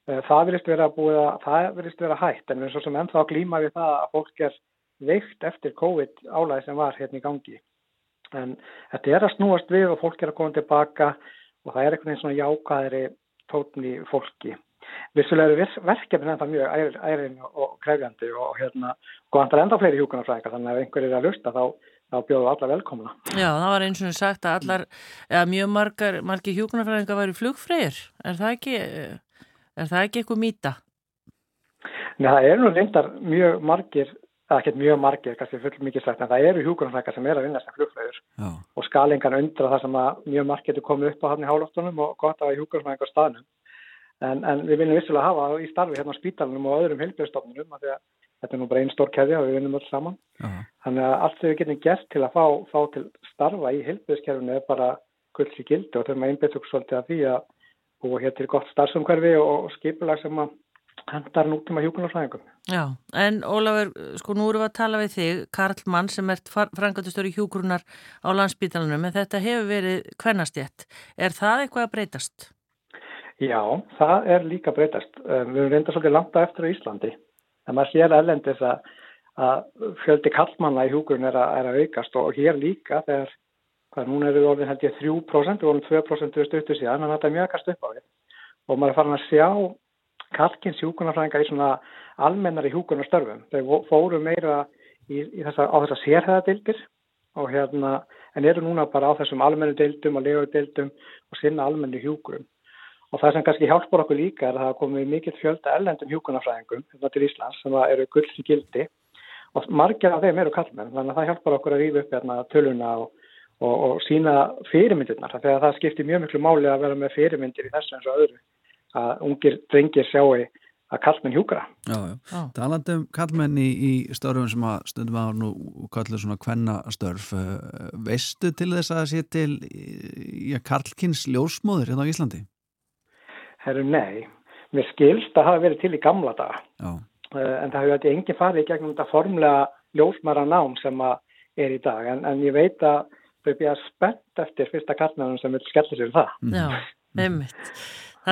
L: Uh, það verist vera, vera hætt en við erum svo sem ennþá glíma við það að fólk er veikt eftir COVID álæði sem var hérna í gangi. En þetta er að snúast við og fólk er að koma tilbaka og það er einhvern veginn svona jákaðri tótni fólki. Vissulega eru verkefni þetta mjög ærin og krefjandi og hérna og það er enda fleiri hjúkunarfræðingar þannig að ef einhver er að lusta þá, þá bjóðu alla velkomna.
C: Já, það var eins og sagt að allar, eða mjög margar, margir hjúkunarfræðingar væri flugfreyr. Er það ekki, er það ekki eitthvað mýta?
L: Nei, það eru nú reyndar mjög margir, eða ekki mjög margir, kannski full mikið sagt, en það eru hjúkunarfræðingar sem er að vinna sem flugfreyr og skalingan undra það sem að mjög margir getur komið upp á hann í hálóftunum og gott að hjúkunarfræðingar staðnum. En, en við viljum vissulega hafa í starfi hérna á spítalunum og öðrum að þetta er nú bara einn stór keðja og við vinnum öll saman. -huh. Þannig að allt sem við getum gert til að fá, fá til starfa í heilbjörnskerfunu er bara gulls í gildi og þurfum að svolítið að því að búa hér til gott starfsumhverfi og, og skipulag sem að hendar nútum að hjúkunarslæðingum.
C: Já, en Ólafur, sko nú erum við að tala við þig, Karl Mann sem er frangatustur í hjúkurunar á landsbítalunum, en þetta hefur verið kvennastjætt. Er það eitthvað að breytast?
L: Já, það er líka breytast. Við erum reynda svolítið langt eftir á Íslandi. En maður sér erlendis að, að fjöldi kallmanna í húgrun er, er að aukast og hér líka þegar, hvað núna eru við orðin held ég 3%, við vorum 2% við stuttu síðan, en þetta er mjög kast upp á því. Og maður er farin að sjá kallkins húgrunarfræðinga í svona almennari húgrunarstörfum. Þau fóru meira í, í þessa, á þessa sérhæðadildir og hérna, en eru núna bara á þessum almennu dildum og legudildum og sinna almennu hjúgrum. Og það sem kannski hjálpar okkur líka er að það komið mikill fjölda ellendum hjúkunarfræðingum hérna til Íslands sem eru gulls í gildi og margir af þeim eru kallmenn þannig að það hjálpar okkur að rífa upp hérna töluna og, og, og sína fyrirmyndirnar þegar það skiptir mjög miklu máli að vera með fyrirmyndir í þessu eins og öðru að ungir drengir sjáu að kallmenn hjúkra.
B: Já, já. Talandi um kallmenn í, í störfum sem að stundum að nú kallir svona kvennastörf uh, veistu til þess að það sé til já, Karlkins ljósmóður hérna á Íslandi?
L: Herru, nei. Mér skilst að hafa verið til í gamla daga uh, en það hefur þetta enginn farið gegnum þetta formlega ljósmara nám sem að er í dag en, en ég veit að þau býða spennt eftir fyrsta kallmennum sem vil skella sér um það.
C: Já,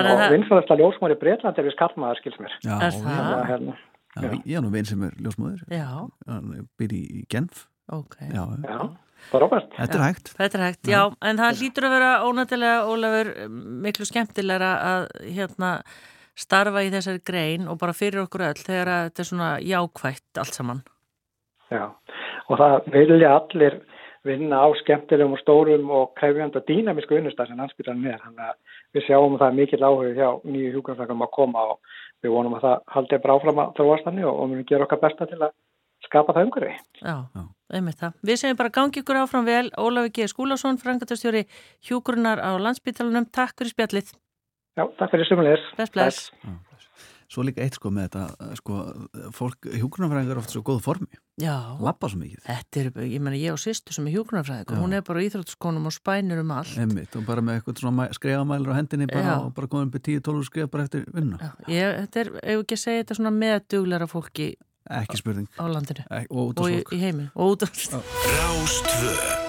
C: einmitt.
L: og vinsfæðasta ljósmóður í Breitland er við skallmaður, skils mér.
B: Já,
C: Er það?
L: Hérna,
B: Já, ég er nú veginn sem er ljósmóður.
C: Já.
B: Hann býr í Genf.
C: Ok.
B: Já,
L: já.
B: Þetta er hægt.
C: Þetta er hægt, já, en það hlýtur að vera ónættilega, Ólafur, miklu skemmtilegra að hérna starfa í þessari grein og bara fyrir okkur öll þegar að þetta er svona jákvætt allt saman.
L: Já, og það vilja allir vinna á skemmtilegum og stórum og krefjandi og dýnamísku vinnustaf sem landsbytarinn er. Þannig að við sjáum að það er mikill áhug hjá nýju hjúkvæmstakam að koma og við vonum að það haldi bara áfram að þróast þannig og, og við gerum okkar besta til að skapa það umhverfi.
C: Já, einmitt það. Við segjum bara gangi ykkur áfram vel. Ólafur G. Skúlason, frangatastjóri hjúkurunar á landsbytalunum. Takk fyrir spjallið.
L: Já, takk fyrir sumulegis.
C: Bless, bless.
B: Svo líka eitt sko með þetta, sko, fólk, hjúgrunarfræðingar er ofta svo góð formi.
C: Já.
B: Lappa svo mikið.
C: Þetta er, ég menna, ég og sýstu sem er hjúgrunarfræðingur, hún er bara í íþróttskonum og spænir um allt.
B: Emmitt, og bara með eitthvað svona skrefamælur á hendinni bara og bara upp í 10-12 skref bara eftir vinna.
C: Já, ég, þetta er, ef ekki að segja þetta svona meðduglara fólki
B: Ekki spurning.
C: á landinu.
B: Ek, og
C: og í, í heiminn. Og út af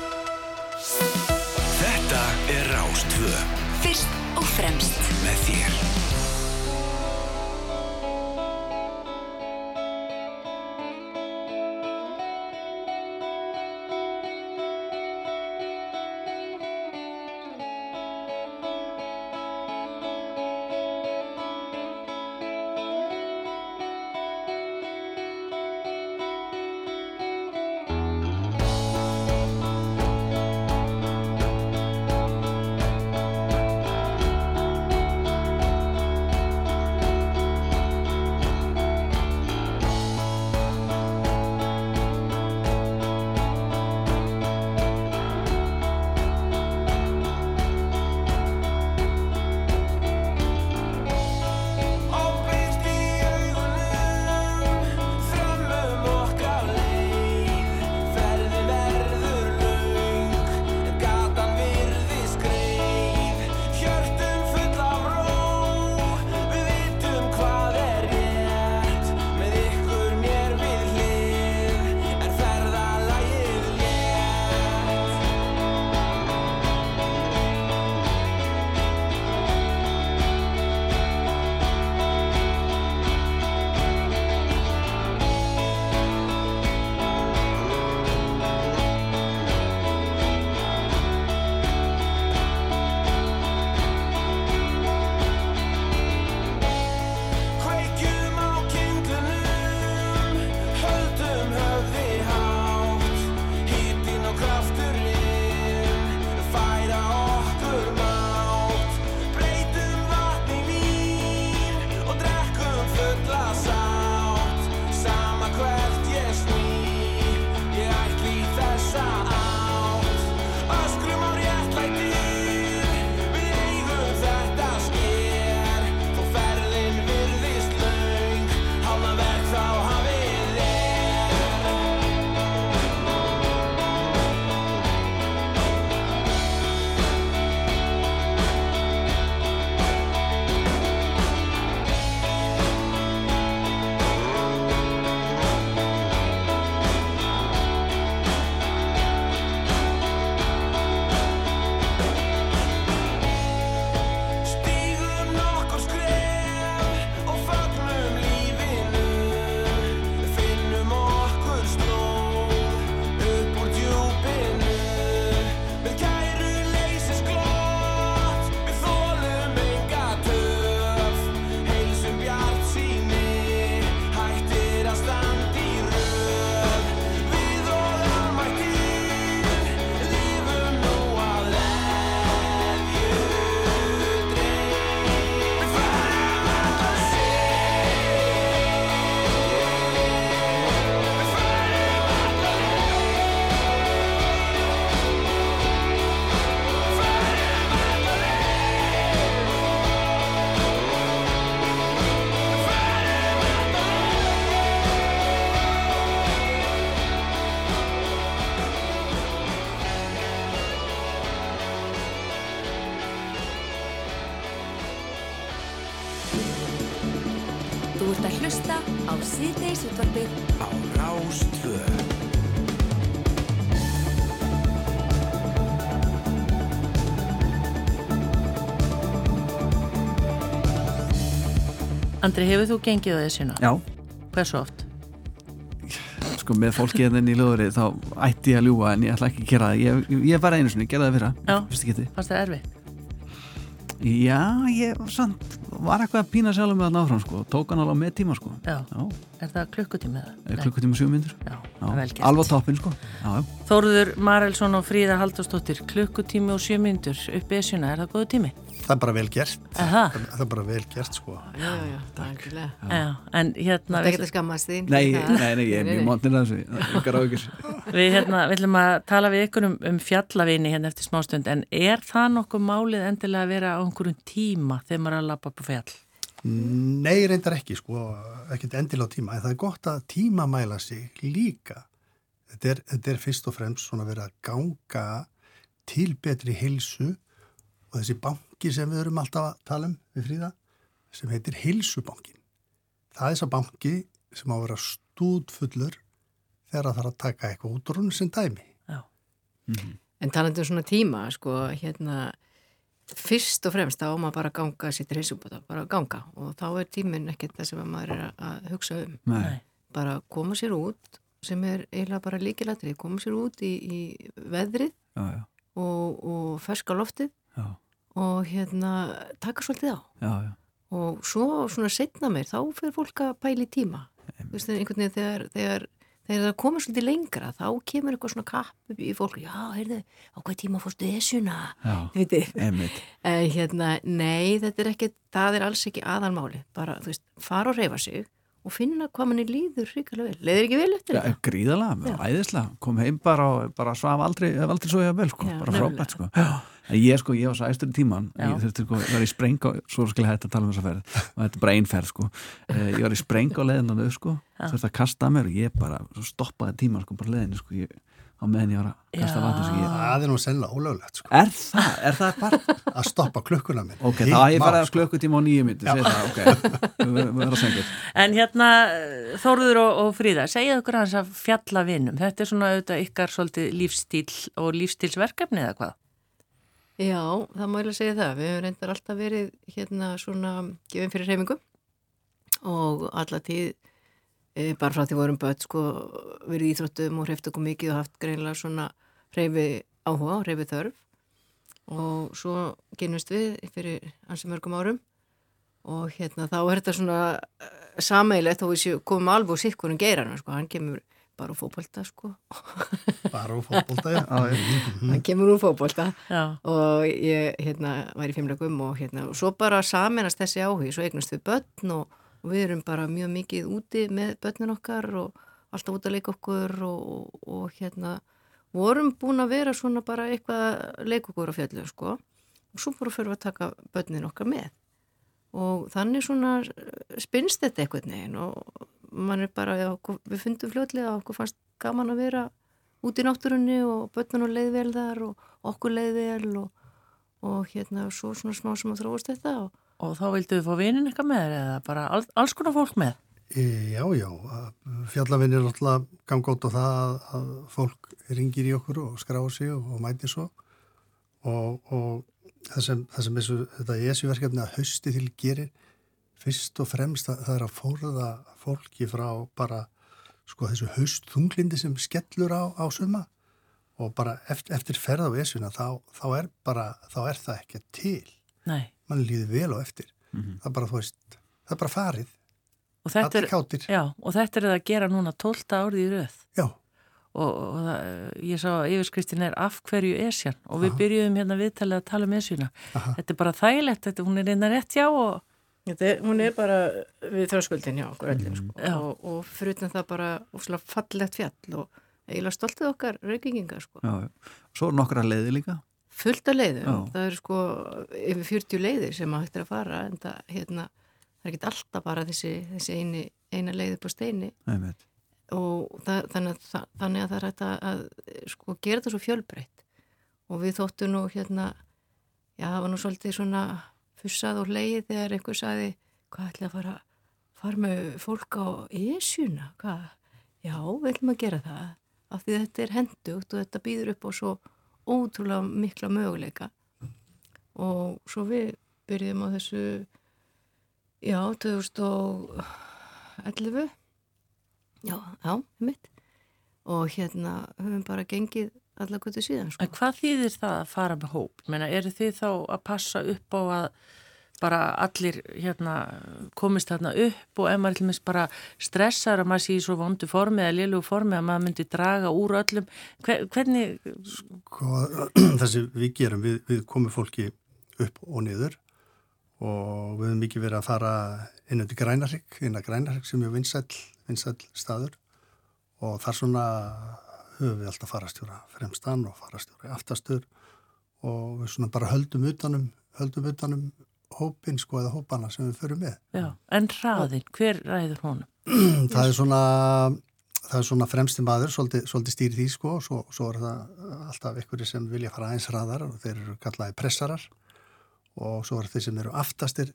C: Andri, hefur þú gengið á þessuna?
B: Já.
C: Hversu oft?
B: Sko með fólki hérna inn í löðuri þá ætti ég að ljúa en ég ætla ekki að gera það ég, ég bara einu sinni, gerði það fyrra
C: Já. Fannst það erfið?
B: Já, ég samt, var eitthvað að pína sjálfum með það náfram sko, tók hann alveg með tíma sko
C: Já. Er það klukkutími eða?
B: Eh, klukkutíma sjö myndur
C: Já, vel gert.
B: alveg á toppin sko já, já.
C: Þóruður Marelsson og Fríða Halldórsdóttir klukkutími og sjö myndur upp esjuna, er það góðu tími?
M: Það er bara vel gert.
C: Aha.
M: Það er bara vel gert, sko.
N: Já, já.
C: Já, en hérna
N: Það er ekki að skammast þín.
B: Nei,
N: það.
B: nei, nei, ég er mjög mótnir að þessu
C: Við hérna, við ætlum að tala við ykkur um, um fjallavini hérna eftir smástund en er það nokkuð málið endilega að vera á einhverjum tíma þegar maður er að lappa upp á fjall?
M: Nei, reyndar ekki, sko, ekkert endilega á tíma, en það er gott að tímamæla sig líka. Þetta er, þetta er fyrst og fremst svona verið að ganga til betri heilsu og þessi banki sem við erum alltaf að tala um við fríða, sem heitir heilsubankin. Það er þess að banki sem á að vera stúdfullur þegar það þarf að taka eitthvað út úr hún sem dæmi.
C: Já.
N: En talandi um svona tíma, sko, hérna, fyrst og fremst þá á maður bara ganga sitt reysubota, bara ganga og þá er tíminn ekkert það sem maður er að- hugsa um.
B: Nei.
N: Bara koma sér út, sem er eiginlega bara líkilatrið, koma sér út í, í veðrið
B: Já, já,
N: og, og ferska loftið
B: já,
N: og hérna taka svolítið á.
B: já, já.
N: og svo svona setna meir þá fyrir fólk að pæli tíma. Veist, veginn þegar, þegar þegar það komið svolítið lengra þá kemur eitthvað svona kapp í fólk. Já, heyrðu, á hvað tíma fórstu þessuna hérna, nei, þetta er ekki það er alls ekki aðalmáli bara, þú veist, fara og reyfa sig og finna hvað manni líður hrikalega vel. Leiðir ekki vel eftir
B: Já,
N: þetta?
B: gríðalega, æðislega, kom heim bara og bara svaf aldrei, aldrei svo ég að vel sko, bara frábært sko. Já. Ég sko, ég var svo æstur í tíman ég þurfti sko, ég var í spreng á, svo skal ég hætta að tala um þessa ferð og þetta er bara ein ferð sko Eh, ég var í spreng á leiðinu sko, þurfti að kasta að mér og ég bara svo stoppaði tíman sko, bara leiðinu sko ég, á meðan ég var að kasta vatni sko, ég,
M: Það er nú sennilega ólöglegt, sko.
B: Er það? Er það bara?
M: Að stoppa klukkuna minn.
B: Ok,
M: Hitt
B: þá hef ég að
M: sko.
B: klukkutíma á nýju myndi, segir það, ok við við verðum að segja
C: En hérna, Þóruður og, og Fríða, segja okkur hans að fjalla vinnum. Þetta er svona auðvitað ykkar svolítið lífstíl og lífstílsverkefni eða hvað?
N: Já, það má ég að segja það. Við hefum reyndar alltaf verið hérna svona gefin fyrir reyfingu og alla tíð e, bara frá því vorum börn sko verið íþróttum og hreyft okkur mikið og haft greinlega svona reyfi áhuga og reyfi þörf og svo genumst við fyrir ansi mörgum árum og hérna þá er þetta svona sameilegt þó við komum alveg úr sikkunum geiranum sko, hann kemur bara úr fótbolta sko.
M: Bara úr fótbolta, já.
N: hann kemur úr fótbolta.
C: Já.
N: og ég hérna var í fimmlegum og hérna og svo bara saminast þessi áhug svo eignast við börn og, og við erum bara mjög mikið úti með börnin okkar og alltaf út að leika okkur og, og, og hérna vorum búin að vera svona bara eitthvað að leika okkur á fjallu sko. Og svo bara fyrir að taka börnin okkar með. Og þannig svona spinnst þetta eitthvað neginn og mann er bara, já, við fundum fljótlega að okkur fannst gaman að vera út í náttúrunni og börnun og leið vel þar og okkur leið vel og, og hérna svo svona smá sem að þróast þetta og
C: Og þá vildu þið fá vinnin eitthvað með þér eða bara all, alls konar fólk með?
M: E, Já, já, fjallavinnir er alltaf ganga út á það að, að fólk ringir í okkur og skráður sig og, og mæti svo og, og það sem, það sem þessu, þetta ESU-verkefni að hausti til gerir fyrst og fremst að, það er að fórða fólki frá bara sko þessu haustþunglindi sem skellur á, á suma og bara eftir, eftir ferð á ESU-na þá, þá er bara, þá er það ekki til
C: Nei.
M: mann líður vel á eftir það er bara, þú veist, það er bara farið
C: Og þetta,
M: kátir.
C: já, og þetta er að gera núna 12 árið í röð.
M: Já.
C: Og, og það, ég sá að yfirskriftin er af hverju esjan og við byrjuðum hérna viðtalið að tala um esjuna. Þetta er bara þægilegt, þetta, hún er einna rétt já og...
N: Þetta, er- hún er bara við þröskuldin hjá okkur öllum sko.
C: Já.
N: og, og fyrir utan það bara úslega fallegt fjall og eiginlega stoltið okkar reykingingar sko.
B: Svo er nokkra leiði líka
N: fullt af leiðum,
B: Já.
N: það eru sko yfir 40 leiðir sem að hægt er að fara en það, hérna, það er ekki alltaf bara þessi, þessi eini, eina leið upp á steini
B: Einmitt.
N: og það, þannig, að, það, þannig að það er hægt að, að sko, gera þetta svo fjölbreytt og við þóttum nú hérna já það var nú svolítið svona fussað og leið þegar einhver sagði hvað ætla að fara fara með fólk á esjuna, hvað? Já, við ætlum að gera það af því þetta er hendugt og þetta býður upp á svo ótrúlega mikla möguleika. Og svo við byrjum á þessu já, 2011 já, já, mitt og hérna höfum bara gengið alla kvöldu síðan sko.
C: En hvað þýðir það að fara með hóp? Meina, eru þið þá að passa upp á að bara allir hérna, komist þarna upp og ef maður til minnst bara stressar að maður sé í svo vondu formi eða liðlugu formi að maður myndi draga úr öllum hvernig
M: sko, þessi við gerum, við, við komum fólki upp og niður og við hefum mikið verið að fara inn undir Grænarrygg, inn að Grænarrygg sem er vinsæl, vinsæl staður og þar svona höfum við alltaf farastjóra fremstan og farastjóra aftastur og við svona bara höldum utanum, höldum utanum hópin sko eða hópana sem við förum með.
C: Já, en hraðin, hver ræður honum?
M: það er svona, það er svona fremsti maður, svolítið, svolítið stýrið því sko og svo, svo er það alltaf einhverju sem vilja fara aðeins hraðar og þeir eru kallaði pressarar og svo er þeir sem eru aftastir,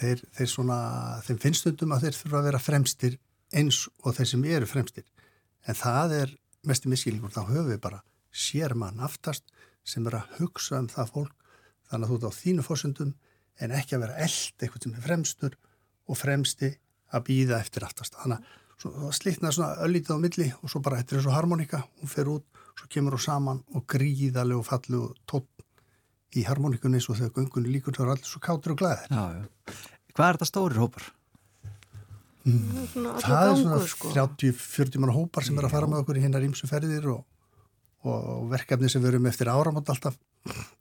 M: þeir, þeir svona, þeim finnstundum að þeir þurfa að vera fremstir eins og þeir sem eru fremstir. En það er mest í miskilningur, þá höfum við bara sér mann aftast sem er að hugsa um það fólk þannig að þú ert á þínu fórsöndum en ekki að vera eld eitthvað sem er fremstur og fremsti að býða eftir aftast. Þannig að það slitnaði svona öllítið á milli og svo bara eftir þessu harmonika, hún fer út, svo kemur hún saman og gríðarlegu og fallegu tótt í harmonikunni svo þegar göngunni líkur þá er allir svo kátur og glæðir.
B: Já, já. Hvað er þetta stórir hópar?
M: Mm. Það er svona sko. 30-40 mann hópar sem er að fara með okkur í hinnar ímsu ferðir og, og verkefni sem við erum eftir áramótt alltaf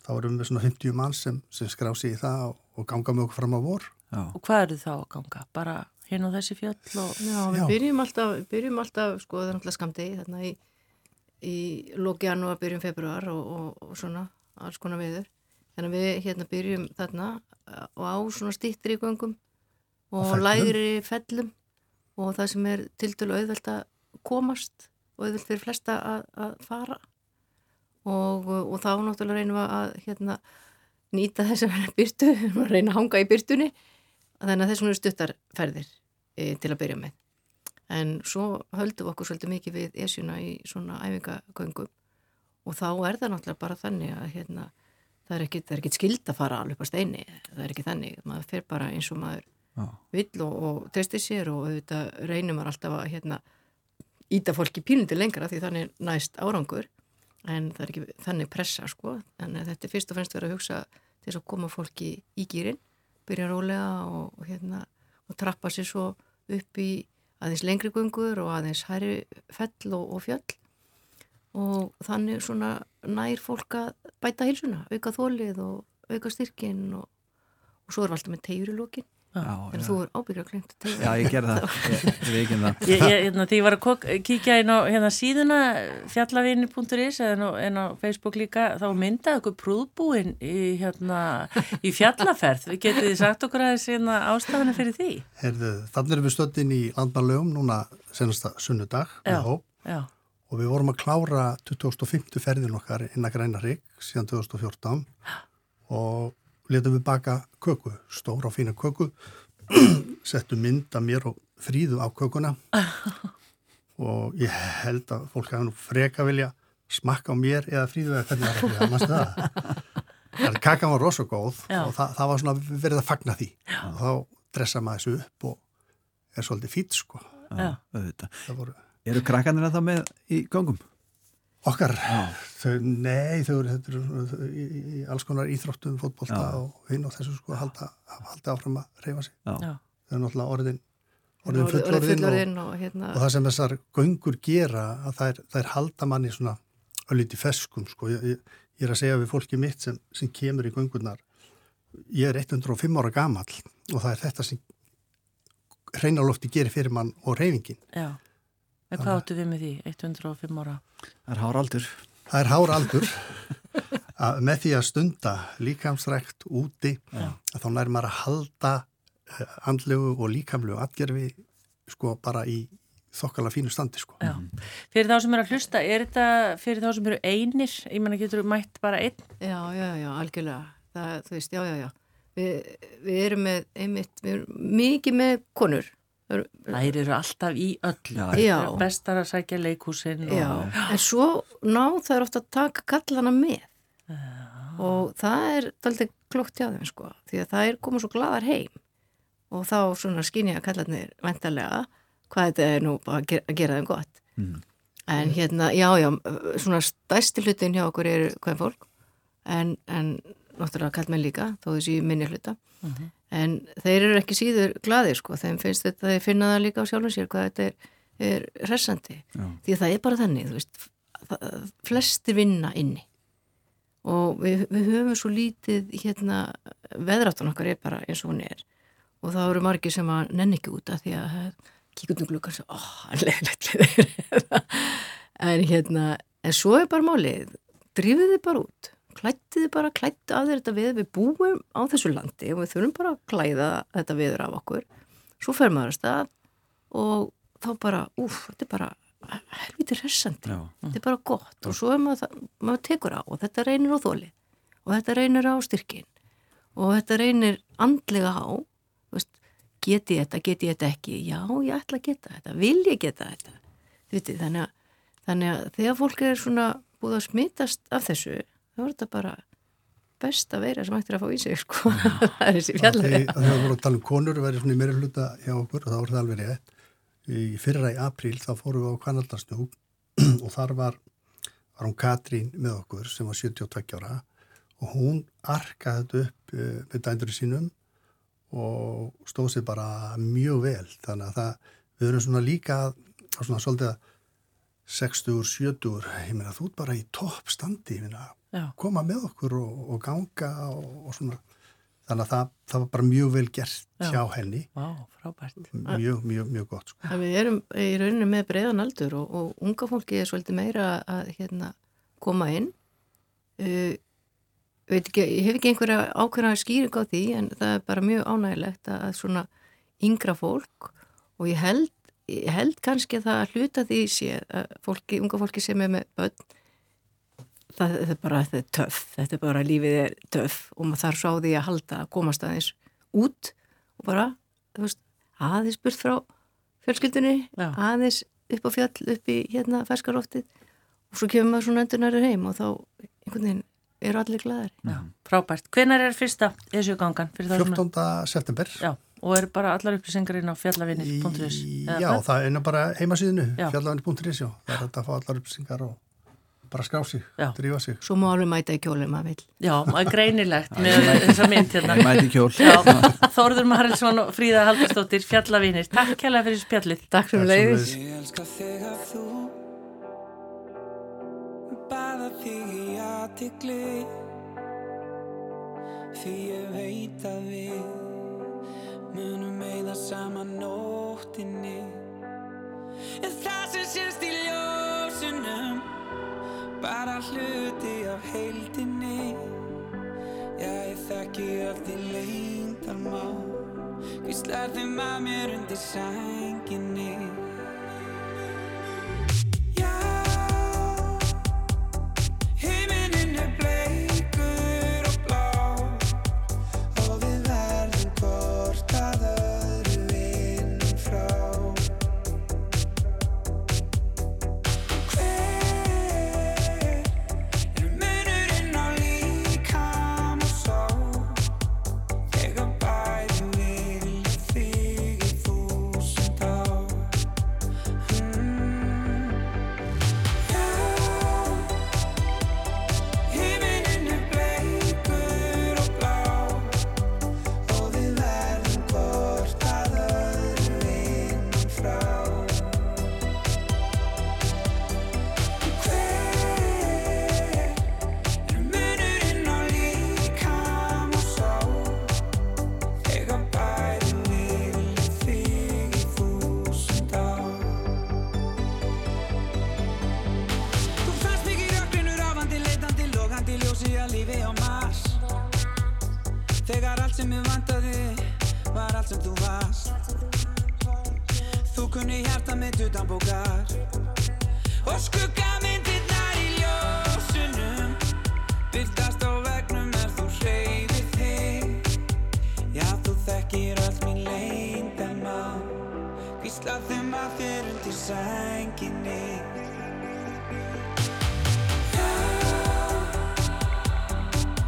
M: þá erum við svona 50 mann sem, sem skrási í það og, og ganga með okkur fram á vor
C: Já. Og hvað eru þá að ganga? Bara hinn og þessi fjöll? Og...
N: Já, við Já. byrjum alltaf, byrjum alltaf sko, það er alltaf skamdegi þarna í, í lóki janúar, byrjum februar og, og, og svona, alls konar viður þannig að við hérna byrjum þarna og á svona stýttri göngum og lægri fellum. Og það sem er til dælu auðvelt að komast og auðvelt fyrir flesta að, að fara. Og, og þá náttúrulega reynum við að hérna, nýta þess að vera byrtu, reyna að hanga í byrtunni þannig að þessum eru stuttarferðir e, til að byrja með. En svo höldum við okkur svolítið mikið við esjuna í svona æfingagöngum. Og þá er það náttúrulega bara þannig að hérna, það er ekkit, ekkit skild að fara alveg á steini, það er ekki þannig. Maður fer bara eins og maður Já. vill og, og treysti sér og auðvitað reynum maður alltaf að hérna, íta fólki pínundi lengra því þannig næst árangur. En það er ekki þannig pressa sko. En þetta er fyrst og fremst verið að hugsa til þess að koma fólki í gýrin byrja rólega og, og hérna og trappa sér svo upp í aðeins lengri gungur og aðeins hæri fell og, fjöll. Og þannig svona nær fólk að bæta hilsuna, auka þólið og auka styrkin og svo er við alltaf með tegjur í lókin en þú er ábyggjað klengt
B: Já, ég gerði það, ég, ég ekki það.
C: Ég, ég, hérna, Því ég var að kíkja inn á hérna, síðuna fjallavinni.is en, en á Facebook líka þá myndaði okkur prúðbúinn í, hérna, í fjallaferð. Við getið þið sagt okkur aðeins hérna, ástafana fyrir því?
M: Herðu, Þannig erum við stöndin í landbarlegum núna senasta sunnudag
C: já, já.
M: og við vorum að klára 2005. ferðin okkar inn að Græna Rík síðan 2014 og letum við baka köku, stóra og fína köku. Settum mynda mér og fríðu á kökuna. Og ég held að fólk hafa nú freka vilja smakka á mér eða fríðu eða hvernig það er að það? Það kakan var rosa góð Já. og það, það var svona verið að fagna því. Já. og þá dressa maður þessu upp og er svolítið fít sko.
B: Já, voru... Eru krakkanir að það með í gangum?
M: Okkar, þau, nei, þau eru í, í alls konar íþróttum, fótbolta Já. og hinn og þessu sko halda, halda áfram að reyfa sig. Já. Þau eru náttúrulega orðin, orðin fullorðin og, og, hérna... og það sem þessar göngur gera að það er, það er halda manni svona ölliti feskum sko. Ég, ég, ég er að segja við fólki mitt sem, sem kemur í göngunar, ég er 105 ára gamal og það er þetta sem hreinalofti gerir fyrir mann og reyfingin.
C: Já. En hvað áttu við með því, 105 ára?
B: Það er hár aldur.
M: Það er hár aldur að með því að stunda líkamsrækt úti Já. að þá nær maður að halda eh, andlegu og líkamlegu atgerfi sko bara í þokkala fínu standi sko.
C: Já. Fyrir þá sem eru að hlusta, er þetta fyrir þá sem eru einir? Ég menna getur þú mætt bara einn?
N: Já, já, já, algjörlega. Það, þú veist, já, já, já. Vi, við erum með einmitt, við erum mikið með konur
C: Þær eru alltaf í öllu.
N: Já. Já.
C: Bestar að sækja leikhúsin.
N: Já, en svo ná þær ofta að taka kallana með og það er daldið klókt hjá þeim sko, því að það er komið svo gladar heim og þá svona skynja kallarnir vendarlega hvað þetta er nú bara að gera, að gera þeim gott
B: Mm.
N: en hérna, já, já svona stærsti hlutin hjá okkur eru hvað fólk en, en náttúrulega kallmenn líka, þó þessi minni hluta
C: Mhm.
N: En þeir eru ekki síður glaðir sko, þeim finnst þetta, þeir finna það líka á sjálfum sér hvað þetta er, er hressandi.
B: Já.
N: því að það er bara þannig, þú veist það, flestir vinna inni. Og við, við höfum svo lítið hérna, veðráttan okkar er bara eins og hún er. Og það eru margir sem að nenni ekki út af því að kíkundum glukkan svo, ó, hann leðilegt en hérna en svo er bara málið drífið þið bara út, klættið þið bara klættið af þér þetta við, við búum á þessu landi og við þurfum bara að klæða þetta viður af okkur, svo fer maður að stað og þá bara úf, þetta er bara helviti hressandi,
B: Já.
N: þetta er bara gott. Og svo er maður, maður tekur á og þetta reynir á þóli og þetta reynir á styrkin og þetta reynir andlega á veist, geti ég þetta, geti ég þetta ekki? Já, ég ætla að geta þetta, vil ég geta þetta? Þið vitið, þannig að, þannig að þegar fólk er svona búið að smitast af þessu, þá er þetta bara besta veira sem ættir að fá í sig sko, það er þessi fjallar
M: Þegar það voru að tala um konur verið svona í meiri hluta hjá okkur og það voru það alveg rétt. Í fyrra í apríl þá fórum við á Kanaldarsnúk og þar var, var hún Katrín með okkur sem var 72 ára og hún arkaði þetta upp eh, með dændur sínum og stóð sér bara mjög vel. Þannig að það, við erum svona líka svona svolítið að 60, 70, ég meina þú ert bara í toppstandi, ég meina
C: Já.
M: koma með okkur og, og ganga og, og svona þannig að það, það var bara mjög vel gert
N: Já.
M: hjá henni
C: Vá, frábært.
M: mjög, mjög, mjög gott sko.
N: að við erum í rauninu með breiðan aldur og, og unga fólki er svolítið meira að hérna, koma inn uh, veit ekki, ég hef ekki einhverja ákveðna skýring á því en það er bara mjög ánægilegt að, að svona yngra fólk og ég held, ég held kannski að það hluta því sé að fólki, unga fólki sem er með börn það, það er bara, þetta er töff þetta er bara, lífið er töff og maður þarf svo á því að halda að komast aðeins út og bara, þú veist aðeins burt frá fjölskyldunni
C: Já.
N: aðeins upp á fjall upp í hérna ferskarloftið og svo kemur maður svona endur næri heim og þá einhvern veginn eru allir glæðari
C: Já, frábært. Hvenær er fyrsta þessu gangan?
M: 14. september
C: Já, og eru bara allar upplýsingar inn á fjallavinir.is?
M: Já, það er bara heimasíðinu
C: já,
M: það er þetta að fá allar upplýsingar og bara skrá sig,
C: Já.
M: drífa sig
N: Svo má alveg mæta í kjólum maður vil
C: Já, er greinilegt með þessa mynd hérna.
B: Ég mæti í kjól.
C: Já, Þórður Marelsson og Fríða Haldarsdóttir, fjallavinir. Takk kærlega fyrir spjallið.
N: Takk sem leiðis.
G: Ég elska þegar þú baða þig í aðtikli Því ég veit að við munum meða saman nóttinni En það sem sést í ljósunum bara hluti af heildinni. Já, ég þekki öll því leyndalmál Hvíslar þeim að mér undir sænginni allt sem ég vantaði var allt sem þú varst. Þú kunni hjarta mitt utan bókar. Og skuggamyndirnar í ljósunum Byrtast á vegnum er þú hreyfir þig. Já, þú þekkir öll mín leyndamál hvísla þeim að þér undir sænginni.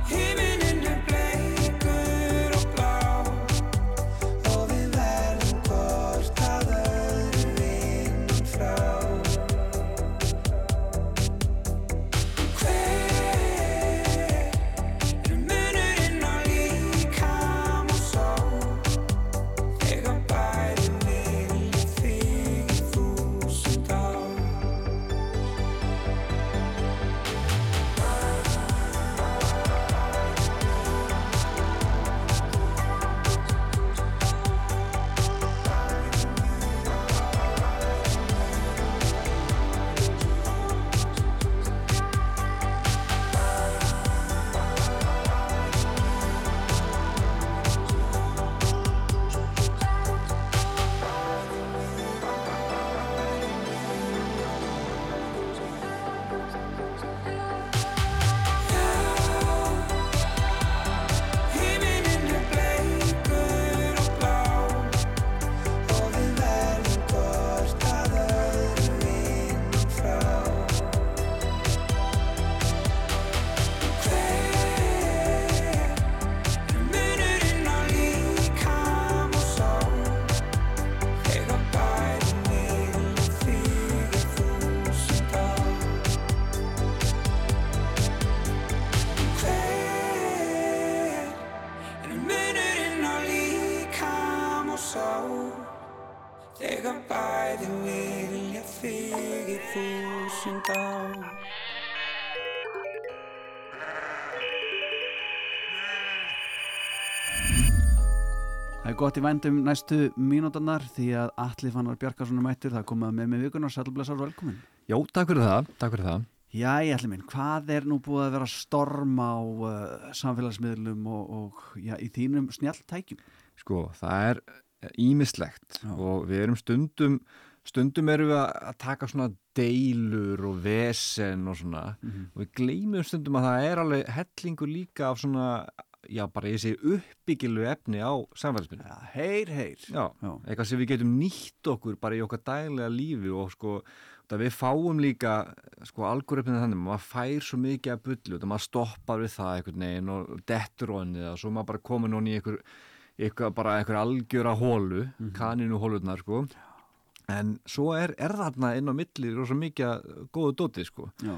G: Himinin
B: gott í vændum næstu mínútanar því að Alli Fannar Bjarkarsson er mættur, það komað með með vikunar, sælblessar velkomin.
H: Jó, takk fyrir það, takk fyrir það.
B: Já, Alli minn, hvað er nú búið að vera storm á uh, samfélagsmiðlum og, og já, í þínum snjalltækjum?
H: Sko, það er ímislegt og við erum stundum, stundum erum við að taka svona deilur og vesen og svona
B: Mhm.
H: og við gleymum stundum að það er alveg hellingur líka af svona, já, bara segi uppbyggilu efni á samfélagsmiðlum.
B: Ja, heyr, heyr.
H: Já, eitthvað sem við getum nýtt okkur bara í okkar daglega lífi og sko, það við fáum líka sko algoritminu þannig, maður fær svo mikið að bullu, það maður stoppar við það einhvern veginn og dettur onni og svo maður bara komið núna í einhver, einhver bara einhver algjöra hólu, kaninu hólurnar sko en svo er, er þarna inn á milli rosa mikið að góðu dóti sko
B: Já.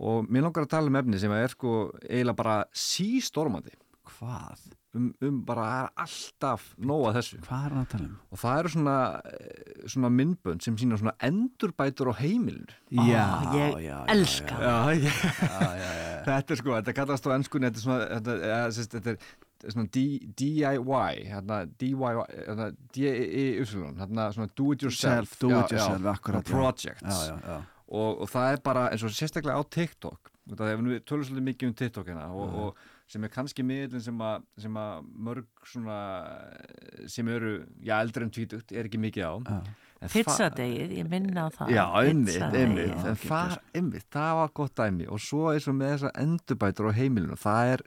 H: og mér langar að tala um efni sem er sko eiginlega bara sístormandi
B: Hvað?
H: Um, um bara er alltaf nóga þessu
B: Hvað er það að tala um?
H: og það eru svona, eh, svona myndbönd sem sína svona endurbætur á heimilinu
B: Já,
C: ég
B: já,
C: elska
H: já, já.
B: já, já, já.
H: þetta er sko, þetta kallast á ennskunni þetta er svona, þetta, ja, sérst, þetta er svona D, DIY hérna, DIY, hérna, D-I-Y hérna svona do it yourself
B: Self, do
H: já,
B: it yourself,
H: já,
B: akkurat, já.
H: projects
B: Já.
H: Og, og það er bara eins og sérstaklega á TikTok við tölum svolítið mikið um TikTok hérna og,
B: Já.
H: og sem er kannski miðlinn sem, að- sem að mörg svona sem eru, já, eldri en tvítugt er ekki mikið á. Það-
C: Pizzadegið, ég minna á það.
H: Já, einmitt, einmitt, en það, einmitt, það var gott dæmi. Og svo er svo með þessar endurbætur á heimilinu, það er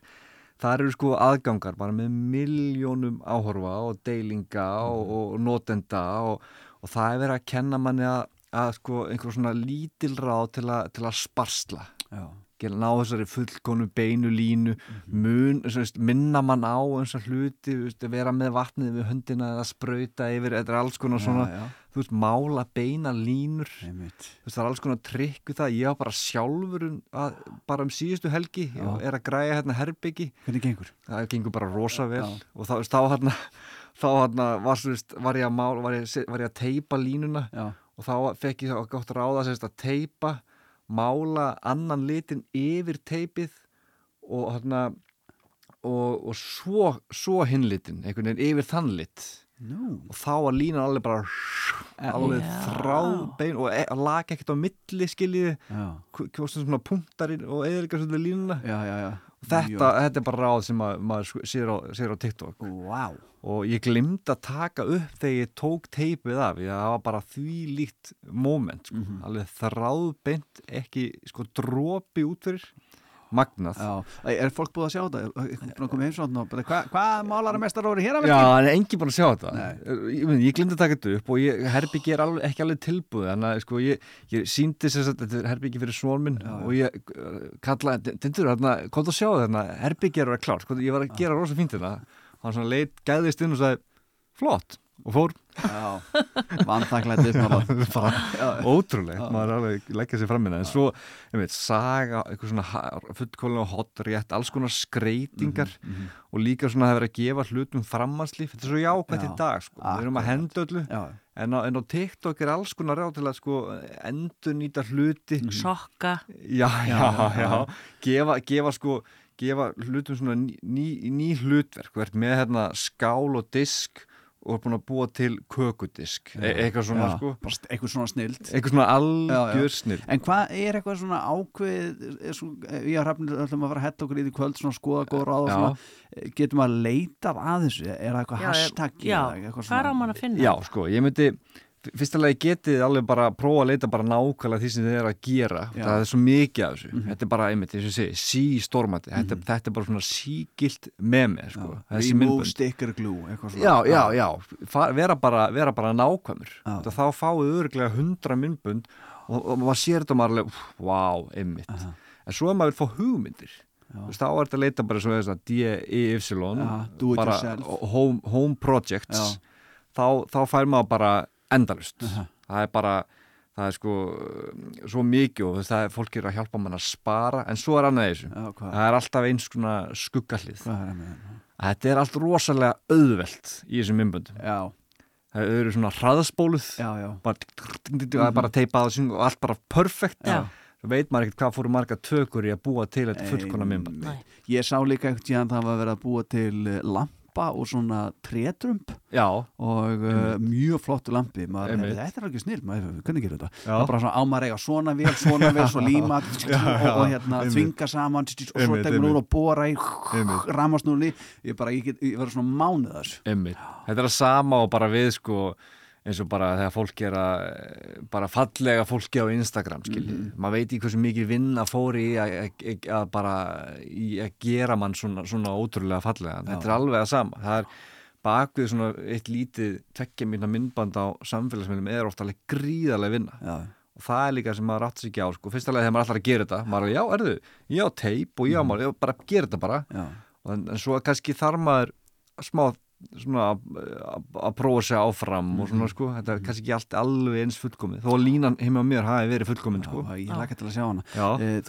H: það eru sko aðgangar bara með miljónum áhorfa og deilinga og, og notenda og, og það er verið að kenna manni að, að sko einhver svona lítil ráð til, til að sparsla.
B: Já.
H: Ná þessari fullkonu beinu línu mun, svo veist, minna mann á eins og hluti, veist, vera með vatnið við höndina eða sprauta yfir, þetta er alls konar
B: Já,
H: svona,
B: já.
H: þú veist, mála beina línur veist, það er alls konar trikk við það, ég var bara sjálfur um, að, bara um síðustu helgi
B: Já.
H: er að græja hérna herbyggi
B: Hvernig gengur?
H: það gengur bara rosa vel
B: Já.
H: og þá, þá hérna þá hérna var, var ég að mála var ég, var ég að teipa línuna
B: Já.
H: og þá fekk ég það gott ráða að teipa mála annan litin yfir teipið og og, og svo, svo hinlitin einhvern veginn yfir þann lit
B: Nú.
H: og þá var línan alveg bara alveg
B: Já.
H: þráðbein og e lag ekkert á milli kjóstum svona punktarinn og eðlika svolítið línuna
B: Já, já, já.
H: þetta, þetta er bara ráð sem að, maður sér á, sér á TikTok
B: wow.
H: og ég glimta að taka upp þegar ég tók teipið af því að það var bara því líkt moment sko.
B: Mhm.
H: alveg þráðbeint ekki sko dropi út fyrir magnað.
B: Já, er fólk búið að sjá þetta? Er búin að koma heimsókn og bara, hvað hva málaramestar voru hér að
H: Já,
B: verki?
H: en enginn búin að sjá þetta. Ég, ég, ég glimti að taka þetta upp og ég, herbyggi er alveg, ekki alveg tilbúið að sko, ég, ég síndi þess að þetta er herbyggi fyrir svon minn og ég uh, kallaði, tindur, hérna, kom þú að sjá þetta herbyggi er að vera klárt, sko, ég var að gera rosa fínt þetta hann svona leit, gæðist inn og sagði flott, og fór.
B: Já,
H: bara ótrúlegt, maður er alveg leggja sér fram minna, en svo, ég veit, saga eitthvað svona fullkóla og hot rétt alls konar skreitingar
B: Mhm, mhm.
H: og líka svona að vera að gefa hlutum framhanslíf, þetta er svo jákvæmt
B: Já,
H: í dag sko. við erum að henda öllu. En á, en á TikTok er alls konar ráð til að sko endur nýta hluti
C: Sokka.
H: Já, já,
C: Já,
H: já,
C: já.
H: Gefa, gefa sko gefa hlutum svona ný, ný, ný hlutverk, verð með hérna skál og disk og er búin að búa til kökudisk. E eitthvað svona
B: Já,
H: sko.
B: Bara eitthvað svona snild.
H: Eitthvað svona algjör snild.
B: En hvað er eitthvað svona ákveð er svo, ég har hafnir öllum að fara að hetta okkur í því kvöld svona skoða góð ráð og
H: Já.
B: svona eh, getum að leita að þessu? Er það eitthvað
C: Já,
B: hashtag
C: já,
B: eða eitthvað
C: hvað er á mann að finna?
H: Já, sko, ég myndi fyrsta lagi getið alveg bara að prófa að leita bara nákvæmlega því sem þið er að gera.
B: Já.
H: það er svo mikið af þessu.
B: Mhm.
H: þetta er bara einmitt, þess að segja, sí stormandi þetta, þetta er bara svona sígilt memi sko, þessi
B: remove sticker glue eitthvað svona.
H: Já, já, já, vera bara, vera bara nákvæmur. Þetta þá fáið örglega hundra myndbund og, og maður sér þetta maður er alveg, vá, einmitt. En svo að maður vil fá hugmyndir. Þú veist, þá er þetta að leita bara svo þess að D-E-Y bara home, home projects. Þá, þá fær maður bara endalust það er bara það er sko uh, svo mikið og það er fólk er að hjálpa mann að spara en svo er annað í þessu.
B: Já, hvað?
H: það er alltaf eins svona skuggallið
B: er
H: þetta er allt rosalega auðvelt í þessum myndböndum.
B: Já.
H: það eru svona hraðspóluð
B: já, já.
H: bara, það er bara teipað og allt bara perfekt. Svo veit maður ekkert hvað fóru marga tökur í að búa til þetta fullkona myndband.
B: Ég sá líka eitthvað tíðan það var verið að búa til eh, lampa og svona trétrump
H: Já.
B: og uh, mjög flottu lampi maður,
H: Einmitt.
B: þetta er alveg snill, maður, hvernig gerir þetta það er bara svona ámar eiga svona vel, svona vel svo líma og, hérna þvinga saman og svo tekur núna
H: einmitt.
B: og bóra í ramasnúli ég bara, ég, verður svona mánuð þessu.
H: Þetta er að sama og bara við sko eins og bara þegar fólk er að bara fallega fólki á Instagram skilji,
B: Mhm.
H: maður veit í hversu mikið vinna fór í að, að, að bara í að gera mann svona, svona ótrúlega fallega, þetta er alveg að sama það er bakvið svona eitt lítið tvekkja mína myndband á samfélagsmiðlum er ofta alveg gríðarlega vinna
B: Já.
H: og það er líka sem maður átt sig ekki á sko, fyrsta leið þegar maður ætlar að gera þetta maður er, já, erðu, ég á teip og ég á
B: Mhm.
H: maður ég á bara að gera þetta bara
B: Já.
H: en, en svo kannski þarf maður smá að- prófa sig áfram og svona sko, þetta er kannski ekki allt alveg eins fullkomið, þó að línan heima á mér hafi verið fullkomin sko.
B: Já, ég laka til að sjá hana. E,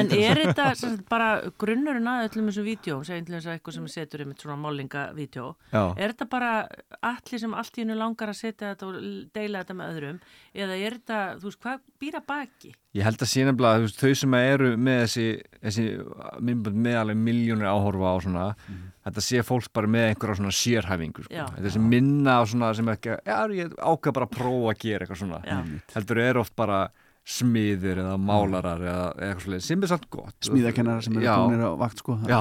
C: En er þetta sem sagt, bara grunnurinn að öllum þessum vídjóm, segjum til þess að eitthvað sem setur einmitt svona málingavídjó, er þetta bara allir sem allt í hennu langar að setja þetta og deila þetta með öðrum, eða er þetta, þú veist, hvað býra baki?
H: Ég held að nefnilega að þú veist, þau sem eru með þessi, þessi með alveg miljónir áhorfa á svona þetta sé fólk bara með einhverja svona sérhæfingu sko.
C: Já.
H: þetta er sem minna á svona sem ekki, já, ég ákveð bara að prófa að gera eitthvað svona
C: Já.
H: heldur eru oft bara smiðir eða málarar eða eitthvað svolítið sem er samt gott
B: Smíðakennarar sem eru
H: Já.
B: búinir á vakt sko
H: Já,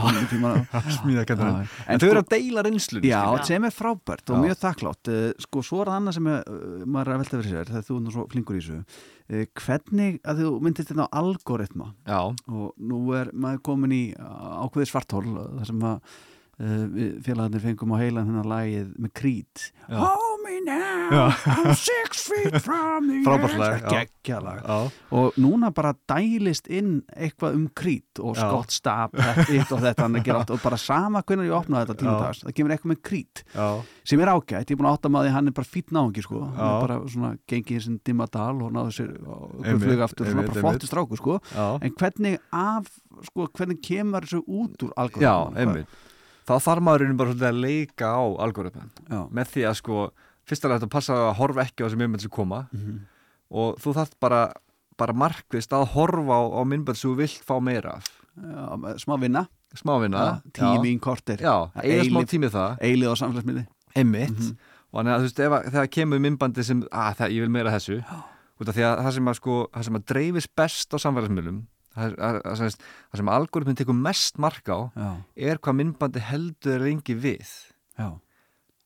H: smíðakennarar
B: Já.
H: En þau eru að deila reynslunni
B: Já,
H: skilja.
B: sem er frábært og
H: Já.
B: mjög þakklátt Eh, sko, svo er það annað sem er, uh, maður er að velta fyrir sér þegar þú er nú svo flinkur í þessu uh, hvernig, að þú myndist þetta á algoritma
H: Já.
B: og nú er maður komin í ákveði svartól þar sem að félagarnir fengum á heilan hennar lagið með krít
H: Já.
B: Me now,
H: Já.
B: I'm six feet from the edge
H: já. Já.
B: og núna bara dælist inn eitthvað um krít og
H: Já.
B: skott stap þetta og þetta hann að gera allt og bara sama hvernig ég opnaði þetta tíma
H: Já.
B: dags það kemur eitthvað með krít
H: Já.
B: sem er ágætt, ég er búin að átta maður hann er bara fýtt náðungi sko, hann
H: Já.
B: er bara svona gengið í sin dimma dal og náðu sér
H: Einmitt,
B: flug aftur, svona bara flottu stráku sko
H: Já.
B: en hvernig af, sko, hvernig kemur þessu út úr
H: Já,
B: algoritmanum?
H: einmitt þá þarf maðurinn bara svolítið að leika á algoritman
B: Já.
H: með því að sko fyrst að passa að horfa ekki á þessi myndbönd sem koma.
B: Mhm.
H: og þú þarf bara bara markvist að horfa á, á myndbönd sem þú vilt fá meira af.
B: Já, smá vinna.
H: Smá vinna
B: Já, tími í korter.
H: Já, eða smá tími í það.
B: eilið á samfélagsmiði
H: einmitt.
B: Mhm.
H: og þannig að þú veist, ef þegar kemur myndbandi sem, að það, ég vil meira þessu. Út af því að það sem að sko, það sem að dreifist best á samfélagsmiðlum það, sem algoritmin tekur mest mark á
B: Já.
H: er hvað myndbandi heldur lengi við
B: Já.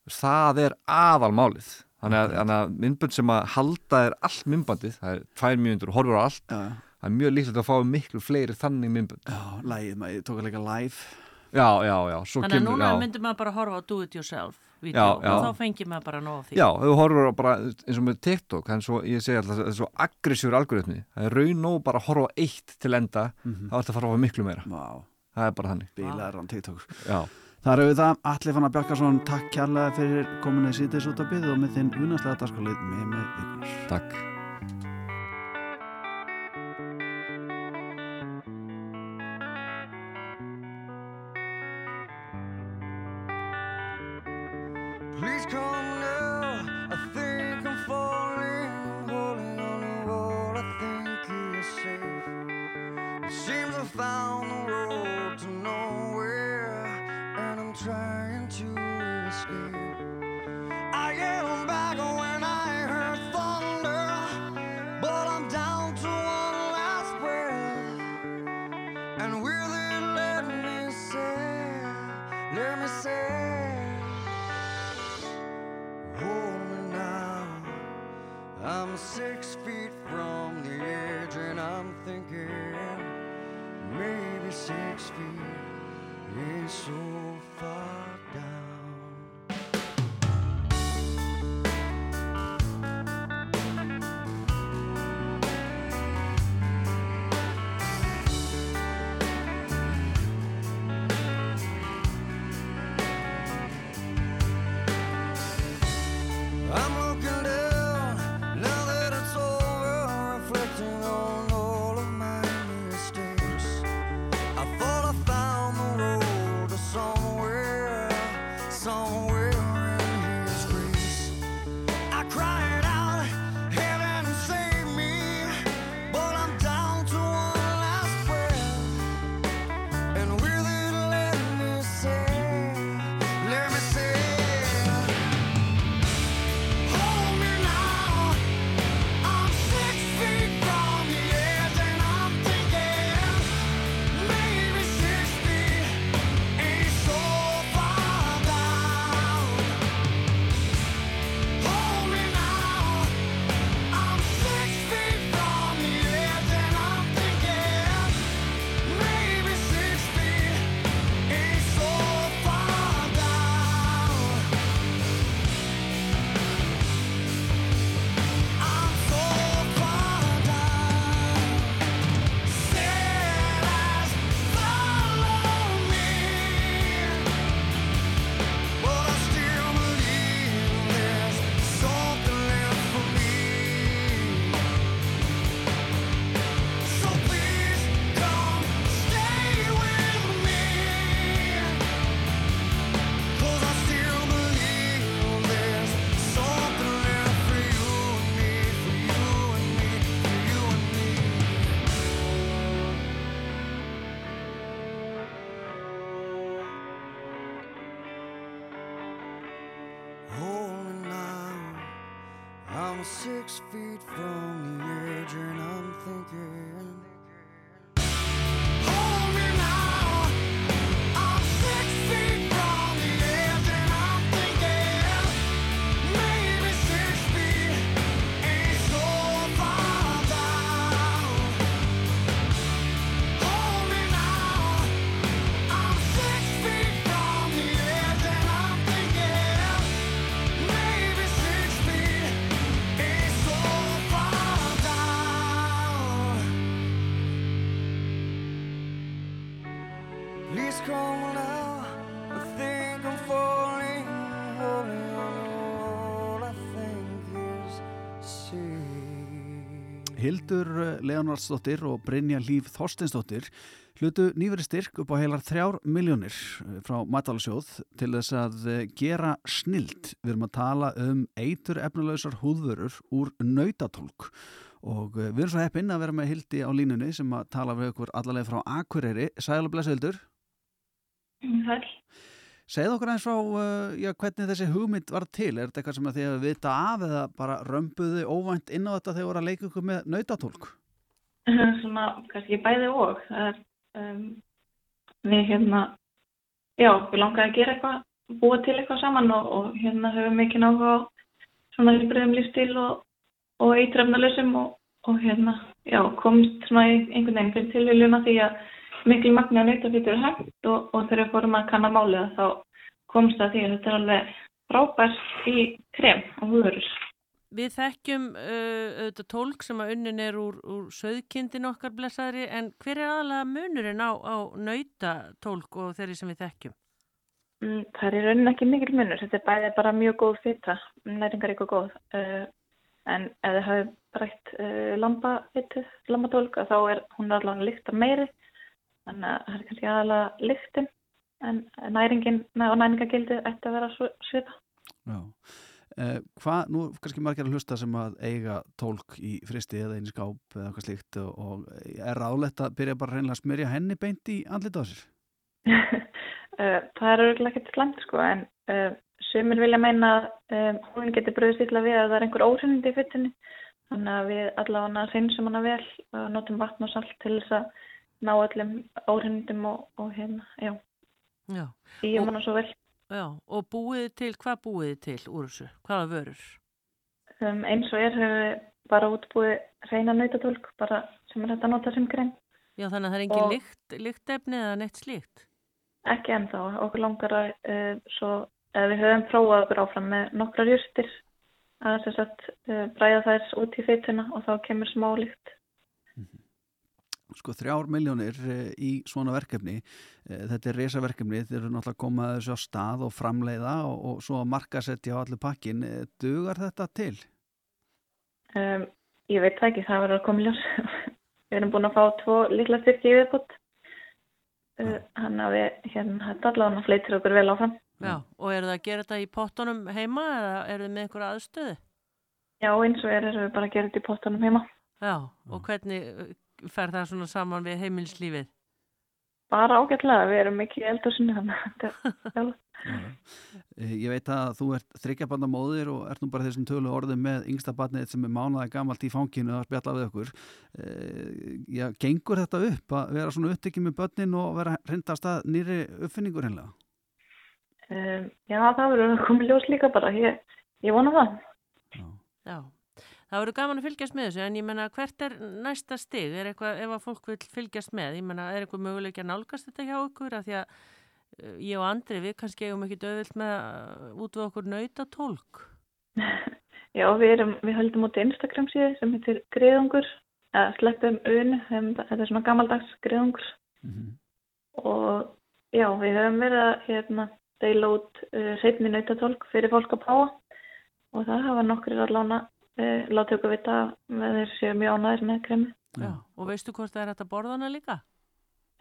H: það er aðalmálið þannig að, þannig að myndbönd sem að halda er allt myndbandið, það er tvær mínútur og horfur á allt
B: Já.
H: það er mjög líklegt að fá miklu fleiri þannig myndbönd
B: Já, lægið, maður tók að leika live
H: Já, já, já svo
C: Þannig að
H: kemur,
C: núna
H: já.
C: myndir maður bara horfa á do it yourself vídeo og þá fengir maður bara nóg af því
H: Já, þú horfur bara eins og með TikTok er svo, ég segi alltaf, það er svo aggressífur algoritmi það er raun og bara að horfa eitt til enda
B: Mhm.
H: þá ertu að fara að á miklu meira
B: Vá.
H: það er bara þannig
B: Bílar án TikTok
H: Já,
B: Það eru við það, Alli Fannar Bjarkarsson, takk kærlega fyrir kominni síðdeis út að byggja og með þinn unaslega dagskalið með með ykkur.
H: Takk.
O: Please call.
B: Hildur Leonardsdóttir og Brynja Líf Þorstinsdóttir hlutu nýveri styrk upp á heilar þrjár miljónir eh, frá Matalasjóð til þess að eh, gera snild. Við erum að tala um eitur efnulegsar húðvörur úr nautatólk og eh, við erum svo heppinn að vera með Hildi á línunni sem að tala við okkur allavega frá Akureyri. Sæl og blessa Hildur.
P: Sæl.
B: Segð okkur eins frá uh, já, hvernig þessi hugmynd var til. Er þetta eitthvað sem þið hefur vita af eða bara römbuðu óvænt inn á þetta þegar voru að leika ykkur með nautatólk?
P: Svona, kannski bæði og. Er, um, við hérna, já, við langaði að gera eitthvað, búa til eitthvað saman og, og hérna höfum mikið náhuga á svona heilbreyðum lífstíl og, og eitrefnalösum og, og hérna, já, komst svona einhvern veginn fyrir tilviljuna því að miklu magna nautafítur er hægt og, og þegar við fórum að kanna málið þá komst að því að þetta er alveg frábært í krem og húðurur.
C: Við þekkjum uh, auðvitað tólk sem að unnin er úr, úr söðkindin okkar blessaðri en hver er aðalega munurinn á, á nautatólk og þeirri sem við þekkjum?
P: Mm, Það er í rauninni ekki mikil munur, þetta er bæði bara mjög góð fita, næringarík og góð. Uh, en ef þið hafið brætt uh, lambafitið, lambatólk, þá er hún allavega líkta meiri, þannig að það er kannski aðalega líktin, en næringin og næringagildið ætti að vera svipa.
B: Já. Eh, hvað, nú kannski margir að hlusta sem að eiga tólk í fristi eða einu skáp eða eitthvað slíkt og, og er ráðlegt að byrja bara reynilega að smyrja henni beint í andlita á sér?
P: Uh, það er auðvitað ekkert slæmt sko en uh, sumir vilja meina að um, hún geti bröðist illa við að það er einhver óhreinindi í fyttinni þannig að við allavega reynsum hana vel og notum vatn og salt til þess að ná öllum óhreinindum og, og hérna, já,
C: Já.
P: í um hana svo vel
C: Já, og búið til, hvað búið til úr þessu? Hvaða vörur?
P: um, eins og er bara útbúið reyna nautatólk bara sem er þetta að nota sem grein
C: Já, þannig að það er engin
P: Og-
C: lykt, lyktefni eða neitt slíkt?
P: ekki ennþá, okkur langar að uh, svo, eða við höfum prófað okkur áfram með nokkrar júrstir að sem sagt uh, bræða þær út í fytuna og þá kemur smá lykt
B: Sko þrjár miljónir eh, í svona verkefni, eh, þetta er resaverkefni, þeir eru náttúrulega að koma að þessu á stað og framleiða og, og svo að markasetja á allir pakkin. Eh, Dugar þetta til?
P: um, ég veit það ekki, það verður að koma í ljós við erum búin að fá tvo litla styrki í viðbútt hann að við hérna þetta allavega fleitir okkur vel áfram
C: Já, og eru það að gera þetta í pottunum heima eða eru þið með einhverja aðstöðu?
P: já eins og er erum við bara að gera þetta í pottanum heima
C: Já, og hvernig fer það svona saman við heimilslífið?
P: bara ágætlega, við erum ekki vel
B: Eh, Ég veit að þú ert þryggjabanna móðir og ert nú bara þessum tölu orðið með yngsta barnið sem er mánaði gamalt í fanginu að spjalla við okkur. Eh, Já, gengur þetta upp að vera svona upptekið með börnin og vera reyndast að nýri uppfinningur hennilega?
P: um, já það verður að koma í ljós líka bara ég, ég vona það
C: Já, það verður gaman að fylgjast með þessu en ég menna hvert er næsta stig? Er eitthvað, ef að fólk vil fylgjast með, ég menna er eitthvað möguleik að nálgast þetta hjá okkur af því að uh, ég og Andri við kannski eigum ekki döðvilt með út við okkur nautatólk.
P: Já, við, erum, við höldum út Instagram síðu sem heitir Griðungur, eða sleppum þeim- þetta er svona gammaldags Griðungur og já, við höfum verið að hérna, deila út uh, hreitni nautatólk fyrir fólk að prófa og það hafa nokkur að lána, uh, láta okkur vita með þeir séu mjög ánæðir með kremi.
C: Já. Og veistu hvort það er hægt að borða hana líka?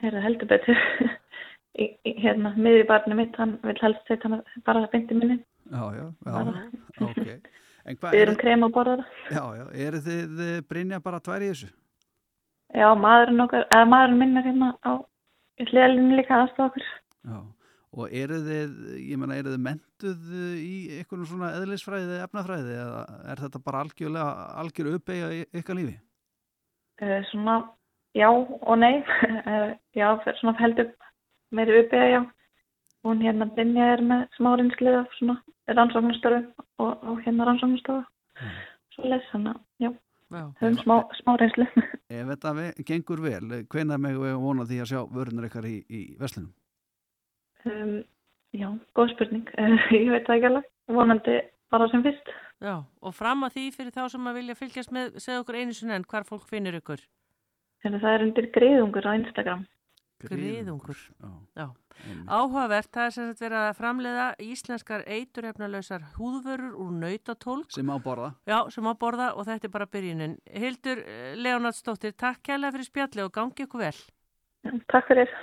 P: Er það heldur betur. í, í, hérna, miði barni mitt, hann vil helst setja hann bara það beinti minni.
B: Já, já, já, ok.
P: Við
B: er,
P: erum krem að borða það.
B: já, já, eru þið Brynja bara tvær í þessu?
P: Já, maðurinn okkar, eða maðurinn minn er hérna á hliðalínu líka aðstofa okkur.
B: Já, og eru þið, ég menna, eru þið mentuð í einhvern svona eðlisfræði eða efnafræði eða er þetta bara algjörlega, algjör uppeyja í ykkar lífi?
P: Uh, svona já og nei. uh, já, svona heldur meiri uppið, já. Hún hérna Brynja er með smá reynslið af svona rannsóknarstöru og, og hérna rannsóknarstöru. Svo les hann að, já,
C: Já.
P: höfum smá, smá reynslið.
B: Ef þetta gengur vel, hvenær megum við vona því að sjá vörunar ykkar í, í veslunum?
P: Um, já, góð spurning. Ég veit það ekki alveg. Vonandi bara sem fyrst.
C: Já, og fram að því fyrir þá sem að vilja fylgjast með, segja okkur einu sinni en hvar fólk finnur ykkur?
P: Hérna, það er undir greiðungur á Instagram.
C: Griðungur. Já. Áhugavert, það er sem sagt verið að framleiða íslenskar eiturhefnalausar húðvörur úr nautatólk.
B: Sem á borða.
C: Já, sem á borða og þetta er bara byrjunin. Hildur Leonardsdóttir, takk kærlega fyrir spjalli og gangi ykkur vel.
P: Takk fyrir.